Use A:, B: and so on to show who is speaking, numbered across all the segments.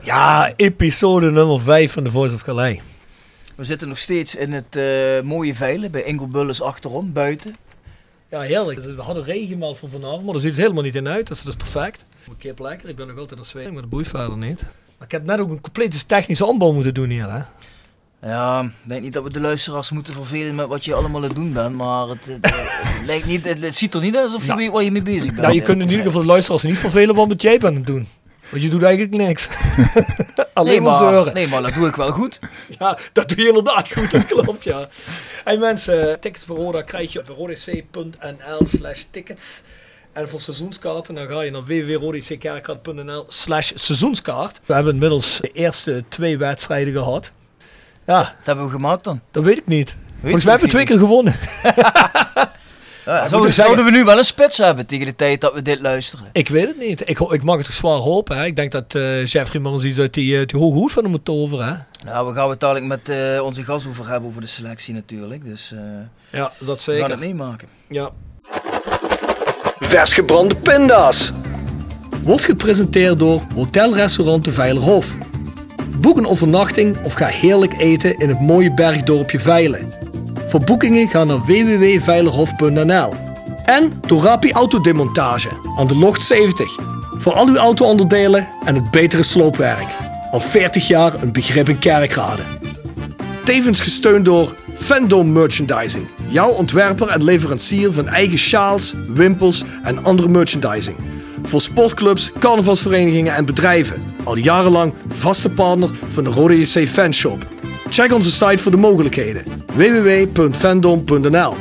A: Ja, episode nummer 5 van The Voice of Calais.
B: We zitten nog steeds in het eh, mooie veilen bij Ingo Bulles achterom, buiten.
A: Ja, heerlijk. We hadden regenmel voor vanavond, maar daar ziet het helemaal niet in uit. Dat is dus perfect. Ik kip lekker. Ik ben nog altijd aan het zweten, maar de boeit verder niet. Maar ik heb net ook een complete technische aanbouw moeten doen hier, hè.
B: Ja, ik denk niet dat we de luisteraars moeten vervelen met wat je allemaal aan het doen bent, maar het, het, het lijkt niet, het, het ziet er niet uit alsof je weet waar je mee bezig bent.
A: Nou, je kunt in ieder geval de luisteraars niet vervelen wat jij bent aan het doen. Want je doet eigenlijk niks. Alleen
B: Nee
A: maar zeuren.
B: nee, maar dat doe ik wel goed.
A: Ja, dat doe je inderdaad goed, dat klopt, ja. Hey mensen, tickets voor Roda krijg je op rodec.nl slash tickets. En voor seizoenskaarten, dan ga je naar www.rodeckerkraad.nl slash seizoenskaart. We hebben inmiddels de eerste twee wedstrijden gehad. Ja,
B: Dat hebben we gemaakt dan.
A: dat weet ik niet. Volgens
B: je
A: mij hebben we twee keer gewonnen.
B: Ja, zouden, zouden we nu wel een spits hebben tegen de tijd dat we dit luisteren?
A: Ik weet het niet. Ik, ik mag het toch zwaar hopen. Hè. Ik denk dat eh Jeffrey iets uit die, eh, die hoge hoed van hem moet toveren. Hè.
B: Nou, we gaan het dadelijk met eh, onze gast over hebben over de selectie natuurlijk. Dus eh,
A: Ja, dat
B: we gaan
A: zeker.
B: het meemaken.
A: Ja. Vers gebrande pinda's. Wordt gepresenteerd door Hotel Restaurant de Veilerhof. Boek een overnachting of ga heerlijk eten in het mooie bergdorpje Veilen. Voor boekingen ga naar www.veilerhof.nl. En door Rapi Autodemontage aan de Locht 70. Voor al uw auto-onderdelen en het betere sloopwerk. Al 40 jaar een begrip in Kerkrade. Tevens gesteund door Fandom Merchandising. Jouw ontwerper en leverancier van eigen sjaals, wimpels en andere merchandising. Voor sportclubs, carnavalsverenigingen en bedrijven. Al jarenlang vaste partner van de Rode JC Fanshop. Check onze site voor de mogelijkheden. www.fandom.nl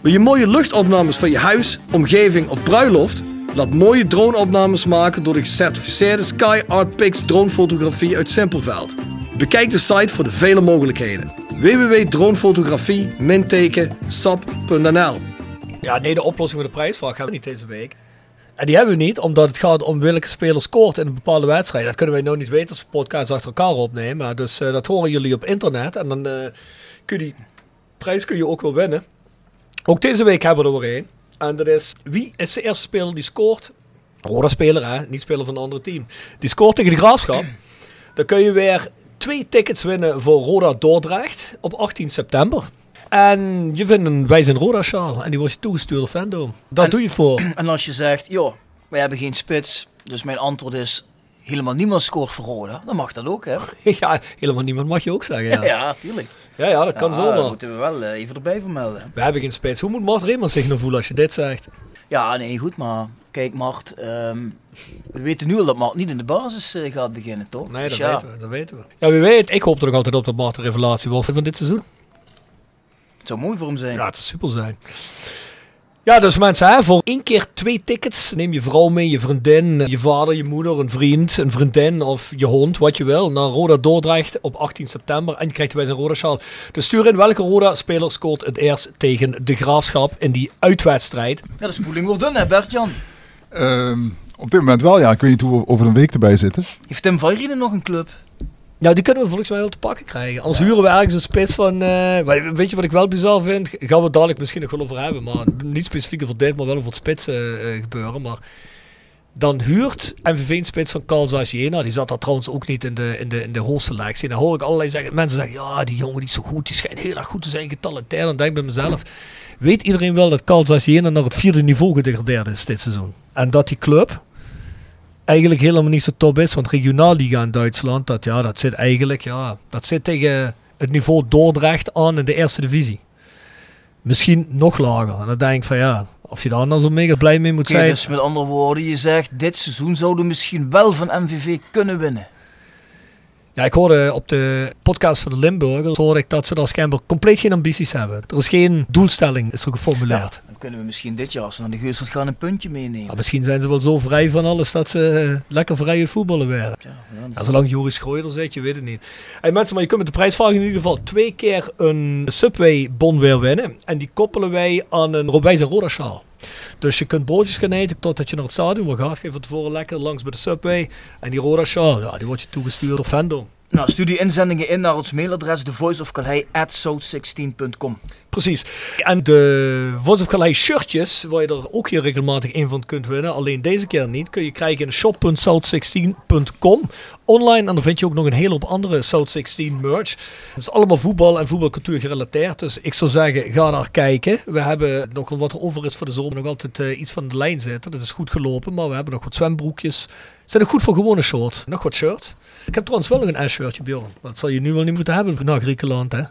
A: Wil je mooie luchtopnames van je huis, omgeving of bruiloft? Laat mooie droneopnames maken door de gecertificeerde Sky Art Pix dronefotografie uit Simpelveld. Bekijk de site voor de vele mogelijkheden. www.dronefotografie-sap.nl Ja, nee, de oplossing voor de prijsvraag hebben we niet deze week. En die hebben we niet, omdat het gaat om welke speler scoort in een bepaalde wedstrijd. Dat kunnen wij nou niet weten als we podcasts achter elkaar opnemen. Dus eh, dat horen jullie op internet. En dan eh, kun je die prijs kun je ook wel winnen. Ook deze week hebben we er weer een. En dat is, wie is de eerste speler die scoort? Roda speler hè, niet speler van een ander team. Die scoort tegen de Graafschap. Dan kun je weer twee tickets winnen voor Roda Dordrecht op 18 september. En je vindt een Wij zijn Roda sjaal. En die wordt je toegestuurd door Fandom. Dat
B: En-
A: doe je voor.
B: En als je zegt, joh, wij hebben geen spits, dus mijn antwoord is helemaal niemand scoort voor Roda, dan mag dat ook, hè?
A: ja, helemaal niemand mag je ook zeggen. Ja, ja,
B: Ja, tuurlijk.
A: ja, dat kan
B: Ja,
A: zomaar.
B: Dat moeten we wel eh, even erbij vermelden.
A: We hebben geen spits. Hoe moet Mart Reemans zich nou voelen als je dit zegt?
B: Ja, nee, goed, maar kijk, Mart, ehm, we weten nu al dat Mart niet in de basis eh, gaat beginnen, toch?
A: Nee,
B: Dus
A: dat
B: ja,
A: weten we. Dat weten we. Ja, wie weet. Ik hoop er nog altijd op dat Mart de revelatie wordt van dit seizoen.
B: Het zou mooi voor hem zijn.
A: Ja, het zou super zijn. Ja, dus mensen, hè, voor één keer twee tickets neem je vrouw mee, je vriendin, je vader, je moeder, een vriend, een vriendin of je hond, wat je wil, naar Roda Dordrecht op 18 september en je krijgt wij zijn Roda sjaal. Dus stuur in welke Roda-speler scoort het eerst tegen de Graafschap in die uitwedstrijd.
B: Ja, de spoeling wordt dun, hè, Bert-Jan?
C: Ehm, op dit moment wel, ja. Ik weet niet hoe we over een week erbij zitten.
B: Heeft Tim Vairinen nog een club?
A: Nou, die kunnen we volgens mij wel te pakken krijgen. Anders huren we ergens een spits van... eh, we- weet je wat ik wel bizar vind? Gaan we het dadelijk misschien nog wel over hebben. Maar niet specifiek over dit, maar wel over het spitsen eh, gebeuren. Maar dan huurt MVV een spits van Carl. Die zat daar trouwens ook niet in de, in de, in de hoofdselectie. En dan hoor ik allerlei zeggen, mensen zeggen... Ja, die jongen die is zo goed. Die schijnt heel erg goed te zijn, getalenteerd. En dan denk ik bij mezelf... Weet iedereen wel dat Carl Zaciena naar het vierde niveau gedegradeerd is dit seizoen? En dat die club eigenlijk helemaal niet zo top is. Want regionalliga in Duitsland, dat, ja, dat zit eigenlijk ja, dat zit tegen het niveau Dordrecht aan in de eerste divisie. Misschien nog lager. En dan denk ik van ja, of je daar nou zo mega blij mee moet
B: Oké,
A: zijn.
B: dus met andere woorden, je zegt dit seizoen zouden we misschien wel van MVV kunnen winnen.
A: Ja, ik hoorde op de podcast van de Limburgers hoorde ik dat ze daar schijnbaar compleet geen ambities hebben. Er is geen doelstelling, is er geformuleerd.
B: Dan kunnen we misschien dit jaar, als we naar de Geusselt gaan, een puntje meenemen.
A: Misschien zijn ze wel zo vrij van alles dat ze eh, lekker vrij het voetballen werden.
B: Ja, ja,
A: zolang Joris Schreuder zit, je weet het niet. Hey mensen, maar je kunt met de prijsvraag in ieder geval twee keer een Subway-bon weer winnen. En die koppelen wij aan een Robijs en Roda sjaal. Dus je kunt broodjes gaan eten totdat je naar het stadion wil gaat. Geef van tevoren lekker langs bij de Subway. En die Roda sjaal, ja, die wordt je toegestuurd door Vendo.
B: Nou, stuur die inzendingen in naar ons mailadres thevoiceofcalais@south16.com.
A: Precies. En de Voice of Calais shirtjes, waar je er ook hier regelmatig een van kunt winnen, alleen deze keer niet, kun je krijgen in shop.south16.com online. En daar vind je ook nog een hele hoop andere South 16 merch. Het is allemaal voetbal en voetbalcultuur gerelateerd. Dus ik zou zeggen, ga daar kijken. We hebben nog wat er over is voor de zomer nog altijd eh, iets van de lijn zitten. Dat is goed gelopen, maar we hebben nog wat zwembroekjes. Zijn ook goed voor gewone shorts. Nog wat shirts. Ik heb trouwens wel nog een S-shirtje, Bjorn. Dat zal je nu wel niet moeten hebben naar Griekenland, hè?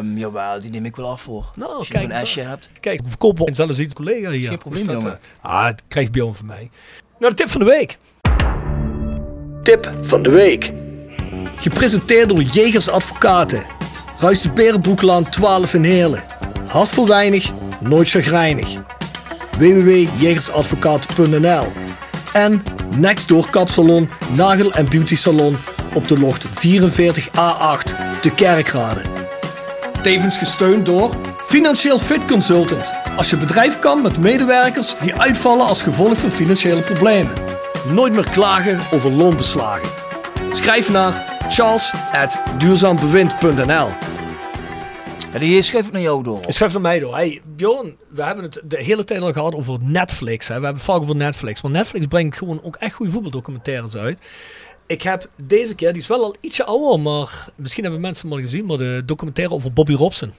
B: Um, jawel, die neem ik wel af voor.
A: Nou,
B: Als je
A: kijk
B: een S'je hebt.
A: Kijk, we verkopen en zelfs iets collega hier.
B: Geen probleem,
A: dat,
B: jongen.
A: eh, ah, het krijgt Bjorn van mij. Nou, de tip van de week. Tip van de week. Gepresenteerd door Jegers Advocaten. Ruist de Berenbroeklaan 12 in Heerlen. Hart voor weinig, nooit chagrijnig. www.jegersadvocaten.nl En Nextdoor Kapsalon, Nagel en Beauty Salon op de locht 44A8 te Kerkrade. Tevens gesteund door Financieel Fit Consultant. Als je bedrijf kan met medewerkers die uitvallen als gevolg van financiële problemen. Nooit meer klagen over loonbeslagen. Schrijf naar charles.duurzaambewind.nl
B: Ja, die schrijf ik naar jou door.
A: Schrijf naar mij door. Hey, Bjorn, we hebben het de hele tijd al gehad over Netflix. Hè. We hebben het vaak over Netflix. Maar Netflix brengt gewoon ook echt goede voetbaldocumentaires uit. Ik heb deze keer, die is wel al ietsje ouder, maar misschien hebben mensen hem al gezien, maar de documentaire over Bobby Robson.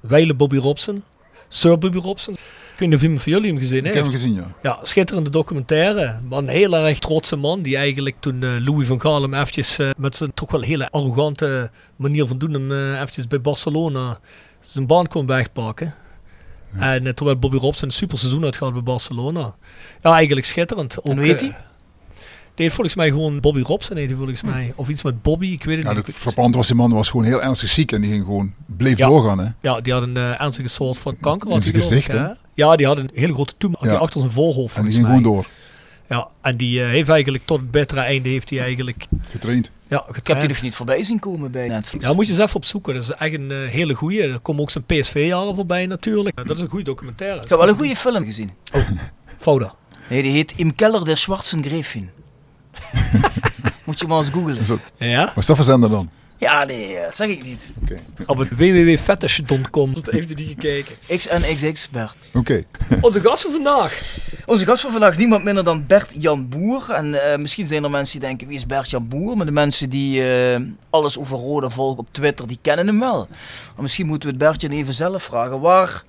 A: Wijle Bobby Robson. Sir Bobby Robson. Ik weet niet of iemand van jullie hem gezien
C: Ik
A: heeft.
C: heb hem gezien, ja.
A: Ja, schitterende documentaire. Maar een heel erg trotse man. Die eigenlijk toen eh, Louis van Gaal hem eventjes eh, met zijn toch wel hele arrogante manier van doen hem eh, eventjes bij Barcelona zijn baan kon wegpakken. En eh, terwijl Bobby Robson een super seizoen had gehad bij Barcelona. Ja, eigenlijk schitterend. Ook,
B: hoe heet
A: eh,
B: hij?
A: Die heeft volgens mij gewoon Bobby Robson heet hij volgens mij. Of iets met Bobby, ik weet het
C: ja
A: niet.
C: het verpand was die man was gewoon heel ernstig ziek en die ging gewoon, bleef
A: Ja.
C: doorgaan. Hè.
A: Ja, die had een ernstige soort van kanker.
C: In
A: had
C: zijn
A: ik,
C: gezicht, hè?
A: Ja, die had een hele grote
C: Ja.
A: hij achter zijn voorhoofd
C: En die ging
A: mij.
C: gewoon door,
A: Ja, en die eh, heeft eigenlijk tot het bittere einde heeft hij eigenlijk
C: getraind.
A: ja,
B: Ik heb die
A: getraind.
B: dus niet voorbij zien komen bij Netflix.
A: Ja, moet je eens even opzoeken. Dat is echt een eh, hele goeie. Er komen ook zijn PSV-jaren voorbij natuurlijk. Dat is een goede documentaire.
B: Ik heb wel een goede film gezien.
A: Fouda.
B: Nee, die heet Im Keller der Schwarzen Gräfin. Moet je maar eens googlen.
C: Is dat,
A: Ja?
C: wat is dat voor zender dan?
B: Ja, nee, eh, zeg ik niet.
C: Oké.
A: Op het www.fetish.com. Heeft u die gekeken?
B: XNXX Bert.
C: Oké.
A: Onze gast van vandaag.
B: Onze gast van vandaag niemand minder dan Bert Jan Boer. En eh, misschien zijn er mensen die denken, wie is Bert Jan Boer? Maar de mensen die eh, alles over Roda volgen op Twitter, die kennen hem wel. Maar misschien moeten we het Bertje even zelf vragen. Waar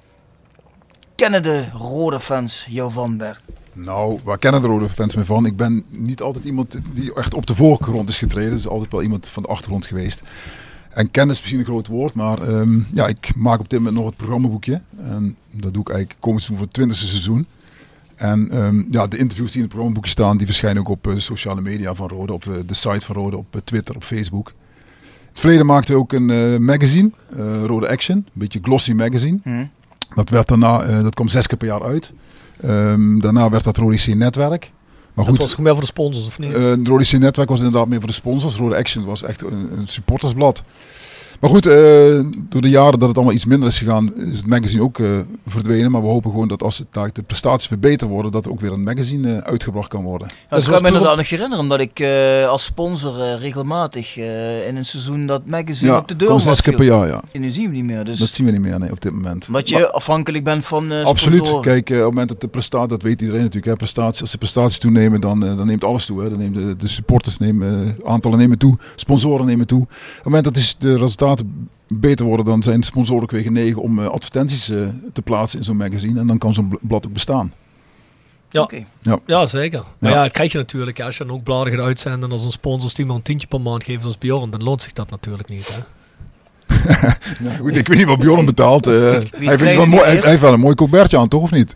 B: kennen de Roda fans jou van, Bert?
C: Nou, waar kennen de rode fans me van? Ik ben niet altijd iemand die echt op de voorgrond is getreden. Dus altijd wel iemand van de achtergrond geweest. En kennis is misschien een groot woord, maar ehm, ja, ik maak op dit moment nog het programmaboekje. En dat doe ik eigenlijk komend seizoen voor het twintigste seizoen. En ehm, ja, de interviews die in het programmaboekje staan, die verschijnen ook op eh, sociale media van Rode, op de, de site van Rode, op eh, Twitter, op Facebook. In het verleden maakten we ook een eh, magazine, eh, Rode Action, een beetje glossy magazine.
B: Hm?
C: Dat, werd daarna, eh, dat kwam zes keer per jaar uit. Ehm, daarna werd dat Rode C Netwerk. Maar
A: Dat
C: goed,
A: was gewoon meer voor de sponsors, of niet?
C: eh het Rode Netwerk was inderdaad meer voor de sponsors. Rode Action was echt een, een supportersblad. Maar goed, eh, door de jaren dat het allemaal iets minder is gegaan, is het magazine ook eh, verdwenen. Maar we hopen gewoon dat als het, de prestaties weer beter worden, dat er ook weer een magazine eh, uitgebracht kan worden.
B: Ja,
A: Dus
B: ik kan me inderdaad nog herinneren, omdat ik eh, als sponsor eh, regelmatig eh, in een seizoen dat magazine
C: Ja,
B: op de deur was.
C: zes keer per jaar, ja.
B: En nu zien we niet meer. Dus
C: Dat zien we niet meer nee, op dit moment.
B: omdat je
C: Maar-
B: afhankelijk bent van eh
C: Absoluut. Kijk, op het moment dat de prestatie, dat weet iedereen natuurlijk, hè, prestaties, als de prestaties toenemen, dan, dan neemt alles toe. Hè. Dan neemt de, de supporters nemen, eh, aantallen nemen toe, sponsoren nemen toe. Op het moment dat dus de resultaten beter worden, dan zijn sponsoren ook weer genegen om eh, advertenties eh, te plaatsen in zo'n magazine. En dan kan zo'n bl- blad ook bestaan.
A: Ja.
B: Oké.
A: Ja, zeker. Maar
C: Ja.
A: ja, dat krijg je natuurlijk. Als je dan ook bladen gaat uitzenden en als een sponsors die maar een tientje per maand geven zoals Bjorn, dan loont zich dat natuurlijk niet. Hè?
C: Ja, goed, ik weet niet wat Bjorn betaalt. eh, hij, heeft
B: krijgt
C: wel mooi, hij heeft wel een mooi colbertje aan, toch? Of niet?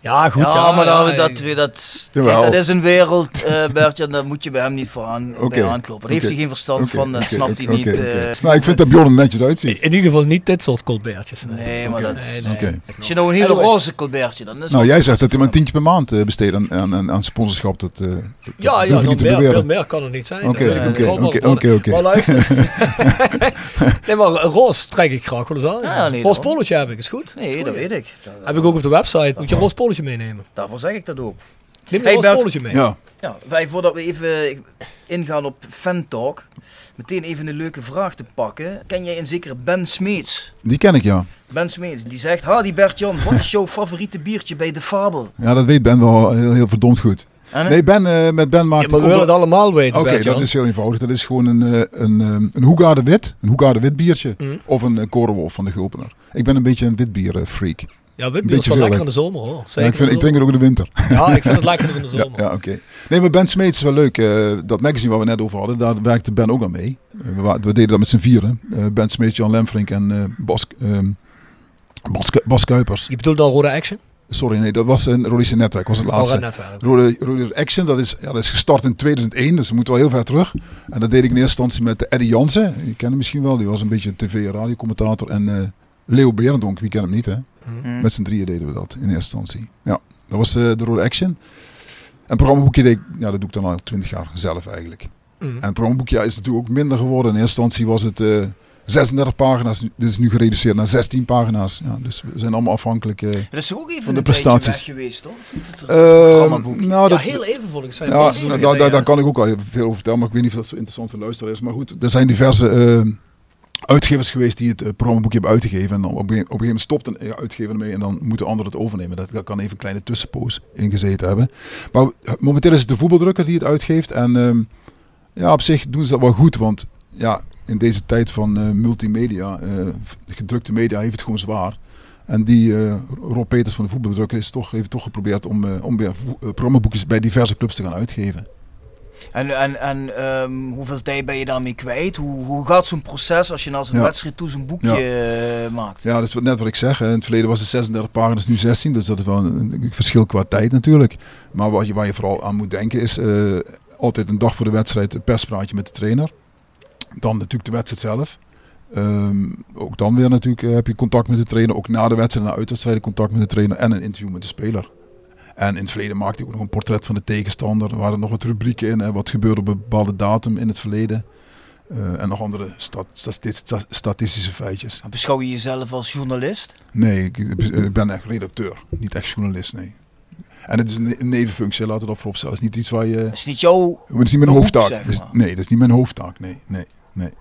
A: Ja, goed.
B: ja,
A: Ja,
B: maar
A: ja,
B: dat, dat, dat, dat is een wereld, eh Bertje, daar moet je bij hem niet voor aan, bij aankloppen. Daar heeft hij geen verstand van, dat snapt hij niet.
C: Maar ik vind dat Bjorn er netjes uitziet.
A: In ieder geval niet dit soort colbertjes. Nee.
B: Nee, maar dat
A: Nee, nee.
C: Oké.
B: Als je nou een hele
A: Anyway.
B: roze colbertje, dan is
C: Nou, jij zegt dat hij maar een tientje per maand eh, besteedt aan, aan, aan, aan sponsorschap. Dat, eh, dat
A: Ja, ja
C: niet te
A: meer, veel meer kan het niet zijn.
C: Oké,
B: oké,
C: oké,
A: maar-
C: oké, oké.
A: Maar luister. nee, maar roze trek ik graag wel eens aan.
B: Ja, nee,
A: roze polootje heb ik, is goed.
B: Nee, dat weet ik.
A: Heb ik ook op de website. Moet je een roze meenemen.
B: daarvoor zeg ik dat ook.
A: Neem een
B: Hey, Bert.
A: mee.
C: Ja,
B: Ja, wij, voordat we even ingaan op Fantalk, meteen even een leuke vraag te pakken. Ken jij een zekere Ben Smeets?
C: die ken ik ja.
B: Ben Smeets, die zegt, ha die Bert-Jan, wat is jouw favoriete biertje bij De Fabel?
C: Ja, dat weet Ben wel heel, heel verdomd goed.
B: En,
C: Nee, Ben, eh, met Ben maakt...
A: Ja, maar we willen het allemaal weten,
C: Oké, dat is heel eenvoudig. Dat is gewoon een, eh, een, eh, een Hoegaarde wit. Een Hoegaarde wit biertje.
A: Mm.
C: Of een Korenwolf van de Gulpener. Ik ben een beetje een witbier eh, freak.
A: Ja, witbier is wel lekker in de zomer hoor.
C: Ja, ik, vind,
A: in
C: ik drink het ook in de winter.
A: Ja, ik vind het lekker in de zomer.
C: ja oké. Nee, maar Ben Smeets is wel leuk. Eh, dat magazine waar we net over hadden, daar werkte Ben ook aan mee. Eh, we, deden dat met z'n vieren. Eh, ben Smeets, Jan Lemfrink en Bas, ehm, Bas, Ku- Bas Kuipers.
A: Je bedoelt al Rode Action?
C: Sorry, nee, dat was een Rodische Netwerk, was het laatste.
A: Red Netwerk.
C: Rode, Rode Action, dat is, ja, dat is gestart in 2001, dus we moeten wel heel ver terug. En dat deed ik in eerste instantie met Eddie Jansen. Je kent hem misschien wel, die was een beetje een tv- en radiocommentator. En Leo Berendonk, wie kent hem niet hè?
B: Mm.
C: Met z'n drieën deden we dat in eerste instantie. Ja, dat was eh, de Rode Action. En het programmaboekje deed ik, ja, dat doe ik dan al 20 jaar zelf eigenlijk.
A: Mm.
C: En het programmaboekje ja, is natuurlijk ook minder geworden. In eerste instantie was het eh, 36 pagina's. Dit is nu gereduceerd naar 16 pagina's. Ja, dus we zijn allemaal afhankelijk. eh,
B: Dat is ook even
C: Van de
B: een
C: prestaties.
B: geweest, toch? Of niet? Het
C: eh,
B: programmaboek.
C: nou,
A: Ja,
C: dat,
A: heel even volgens mij.
C: ja, nou, daar, kan ik ook al heel veel over vertellen, maar ik weet niet of dat zo interessant voor luisteren is. Maar goed, er zijn diverse eh, uitgevers geweest die het eh, programmaboekje hebben uitgegeven. En op een, op een gegeven moment stopt een eh, uitgever ermee en dan moeten anderen het overnemen. Dat, kan even een kleine tussenpoos ingezeten hebben. Maar eh, momenteel is het de voetbaldrukker die het uitgeeft. En ehm, ja, op zich doen ze dat wel goed, want ja, in deze tijd van eh, multimedia, eh, gedrukte media, heeft het gewoon zwaar. En die eh, Rob Peters van de voetbaldrukker is toch, heeft toch geprobeerd om, eh, om weer eh, programmaboekjes bij diverse clubs te gaan uitgeven.
B: En, en, en ehm, hoeveel tijd ben je daarmee kwijt? Hoe, hoe gaat zo'n proces als je na zo'n
C: Ja.
B: wedstrijd toe zo'n boekje eh, maakt?
C: Ja, dat is net wat ik zeg. In het verleden was het 36 pagina's, nu 16. Dus dat is wel een, een verschil qua tijd natuurlijk. Maar wat je, waar je vooral aan moet denken is eh, altijd een dag voor de wedstrijd een perspraatje met de trainer. Dan natuurlijk de wedstrijd zelf. Ehm, ook dan weer natuurlijk eh, heb je contact met de trainer. Ook na de wedstrijd en na uitwedstrijden contact met de trainer. En een interview met de speler. En in het verleden maakte hij ook nog een portret van de tegenstander. Er waren nog wat rubrieken in. Hè, wat gebeurde op een bepaalde datum in het verleden. Eh, en nog andere sta- sta- sta- statistische feitjes.
B: Beschouw je jezelf als journalist?
C: Nee, ik, ik ben echt redacteur, niet echt journalist, nee. En het is een, nevenfunctie, laten we dat vooropstellen. Het is niet iets waar je...
B: Dat is niet jouw...
C: Het is niet mijn hoofdtaak.
B: zeg
C: Het is-
B: maar.
C: nee, dat is niet mijn hoofdtaak. Nee, nee, nee.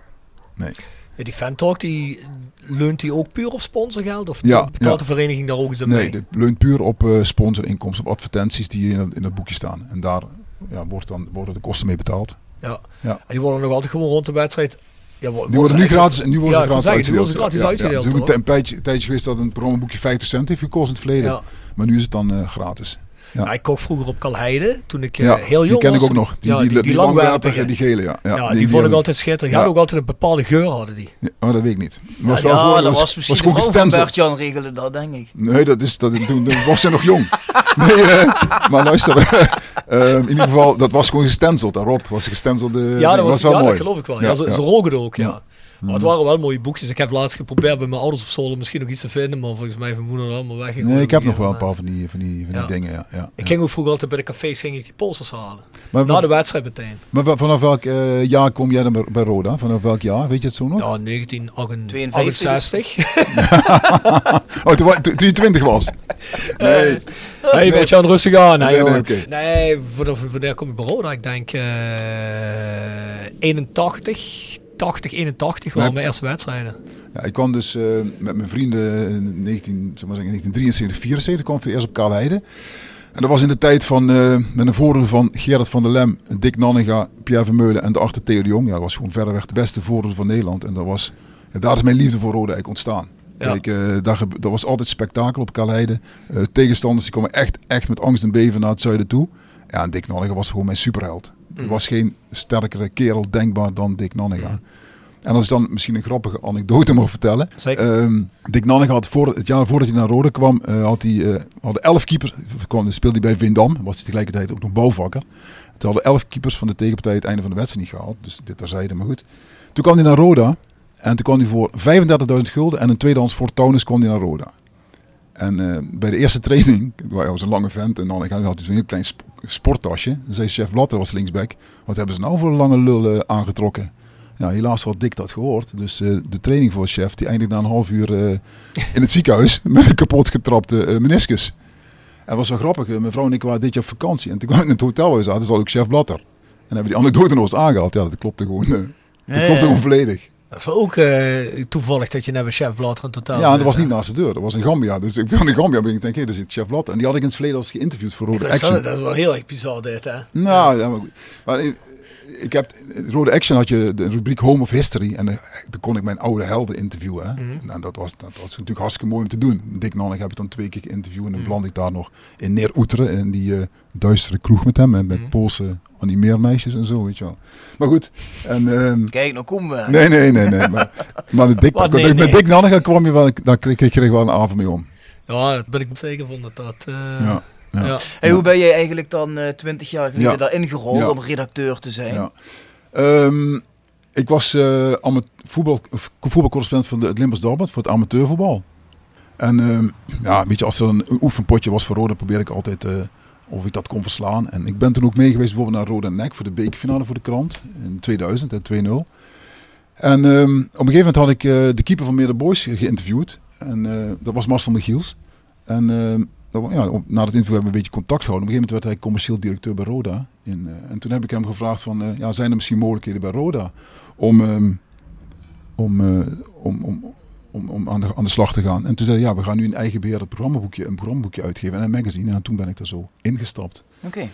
C: nee.
A: Ja, die Fantalk, die leunt die ook puur op sponsorgeld? Of
C: Ja,
A: betaalt
C: ja.
A: de vereniging daar ook eens aan
C: Nee,
A: mee?
C: dit leunt puur op eh sponsorinkomsten, op advertenties die in het, in het boekje staan. En daar ja, wordt dan, worden de kosten mee betaald.
A: Ja.
C: Ja.
A: En die worden nog altijd gewoon rond de wedstrijd... Ja,
C: Die worden nu gratis, nu worden
A: Ja,
C: ze gratis uitgedeeld.
A: worden gratis
C: Ja, ja,
A: uitgedeeld,
C: Het is
A: hoor.
C: een tijdje, geweest dat een programmaboekje 50 cent heeft gekost in het verleden.
A: Ja.
C: Maar nu is het dan eh, gratis. Ja.
A: Ja, ik kocht vroeger op Kalheide, toen ik eh,
C: Ja,
A: heel jong
C: die ken
A: was.
C: ik ook nog. Die,
A: ja,
C: die, die, langwerpige, die gele, ja.
A: Ja, die, vond ik altijd schitterend. Die
C: Ja.
A: hadden ook altijd een bepaalde geur, hadden die.
C: Ja, oh, dat weet ik niet.
B: Ja,
C: Was
B: ja,
C: wel gewoon-
B: dat was misschien
C: was gewoon
B: van. Bert-Jan regelen dat, denk ik.
C: Nee, dat is, dat, toen, was ze nog jong. Nee, eh, maar luister. eh, in ieder geval, dat was gewoon gestenceld. Daarop was gestenceld. eh,
A: Ja, dat was,
C: wel
A: ja,
C: mooi.
A: dat geloof ik wel. Ja,
C: Ja,
A: ze,
C: ja.
A: ze roken er ook, ja. Maar het waren wel mooie boekjes. Ik heb laatst geprobeerd bij mijn ouders op zolder misschien nog iets te vinden, maar volgens mij heeft mijn moeder allemaal weg.
C: Nee, ik heb nog wel een paar van die, van die, van die
A: Ja.
C: dingen. Ja, ja,
A: Ik ging ook vroeger altijd bij de cafés ging ik die posters halen.
C: Maar,
A: Na de wedstrijd meteen.
C: maar vanaf welk eh, jaar kom jij dan bij, bij Roda? Vanaf welk jaar? Weet je het zo nog?
A: Ja, 1968.
C: oh, toen, je 20 was? Nee.
A: Hey, een beetje aan rustig aan.
C: Nee, nee,
A: nee voor, voor, wanneer kom ik bij Roda? Ik denk eh 81, 80, 81 waren
C: Maar-
A: mijn eerste wedstrijden.
C: Ja, ik kwam dus eh, met mijn vrienden in 19, zeg maar zeggen, 1973, 74 kwam ik voor het eerst op Kaalheide. En dat was in de tijd van, eh, met een voordeel van Gerard van der Lem, Dick Nanninga, Pierre Vermeulen en de achter Theo de Jong. Ja, dat was gewoon verreweg de beste voordeel van Nederland. En dat was, ja, daar is mijn liefde voor Rode eigenlijk ontstaan.
A: Ja.
C: Kijk, eh, daar, dat was altijd spektakel op Kaalheide. Eh, tegenstanders die kwamen echt, echt met angst en beven naar het zuiden toe. Ja, en Dick Nanninga was gewoon mijn superheld. Er was geen sterkere kerel denkbaar dan Dick Nanninga. En als ik dan misschien een grappige anekdote mag vertellen.
A: Zeker.
C: Ehm, Dick Nanninga had voor, het jaar voordat hij naar Rode kwam, eh, had hij, eh, hadden elf keepers. Kwam, speelde hij bij Vindam, was hij tegelijkertijd ook nog bouwvakker. Toen hadden elf keepers van de tegenpartij het einde van de wedstrijd niet gehaald. Dus dit terzijde, maar goed. Toen kwam hij naar Roda. En toen kwam hij voor 35.000 gulden en een tweedehands Fortunis kwam hij naar Roda. En eh, bij de eerste training, hij was een lange vent en dan had hij zo'n heel klein sp- sporttasje. Dan zei chef Blatter, was linksback, wat hebben ze nou voor een lange lul eh, aangetrokken? Ja, helaas had Dick dat gehoord. Dus eh, de training voor chef, die eindigde na een half uur in het ziekenhuis met een kapot getrapte meniscus. En was wel grappig, mijn vrouw en ik waren dit jaar op vakantie. En toen kwam ik in het hotel waar we zaten, zat ook chef Blatter. En hebben die anekdote nog eens aangehaald. Ja, dat klopte gewoon, dat klopte gewoon volledig.
A: Dat is wel ook eh, toevallig dat je bij chef Blatter totaal
C: Ja, dat was niet naast de deur. Dat was in Gambia. Dus ik ben in Gambia ben ik denk, hé, daar zit chef Blatter. En die had ik in het verleden al eens geïnterviewd voor Rode
A: Dat is, wel,
C: Action.
A: dat is wel heel erg bizar dit, hè?
C: Nou, ja, maar, maar ik, heb, Rode Action had je de rubriek Home of History. En eh, daar kon ik mijn oude helden interviewen. Hè.
A: Mhm.
C: Nou, dat, was, dat was natuurlijk hartstikke mooi om te doen. Dick Nannig heb ik dan twee keer geïnterviewd. En dan
A: Mhm.
C: beland ik daar nog in Neer Oeteren. In die eh, duistere kroeg met hem. En met
A: Mhm.
C: Poolse animeermeisjes en zo, weet je wel. Maar goed. En, ehm,
B: Kijk, nou komen we.
C: nee, nee, nee. nee maar, maar met Dick,
A: Wat, nee,
C: met
A: nee.
C: Dick Nannig kwam je wel, daar kreeg kreeg je wel een avond mee om.
A: Ja, daar ben ik zeker van dat dat... eh,
C: Ja. Ja.
A: ja.
B: Hey, hoe ben jij eigenlijk dan eh 20 jaar geleden
C: Ja.
B: daarin gerold
C: Ja.
B: om redacteur te zijn?
C: Ja. Ehm, ik was eh ama- voetbal, of voetbalcorrespondent van de, het Limburgs Dagblad voor het amateurvoetbal. En ehm, ja, weet je, als er een oefenpotje was voor Roda, probeer ik altijd eh, of ik dat kon verslaan. En ik ben toen ook mee geweest bijvoorbeeld naar Roda Nek voor de bekerfinale voor de krant in 2000, hè, 2-0. En ehm, op een gegeven moment had ik eh, de keeper van Meerde Boys geïnterviewd. En eh, dat was Marcel Michiels. En ehm, dat ja, op- na het interview hebben we een beetje contact gehouden. Op een gegeven moment werd hij commercieel directeur bij Roda. In, eh, en toen heb ik hem gevraagd van, eh, ja, zijn er misschien mogelijkheden bij Roda om, ehm, om, eh, om, om, om, om aan, de, aan de slag te gaan. En toen zei hij, ja, we gaan nu een eigen beheerder programmaboekje, een programmaboekje uitgeven en een magazine. En toen ben ik er zo ingestapt.
B: Oké.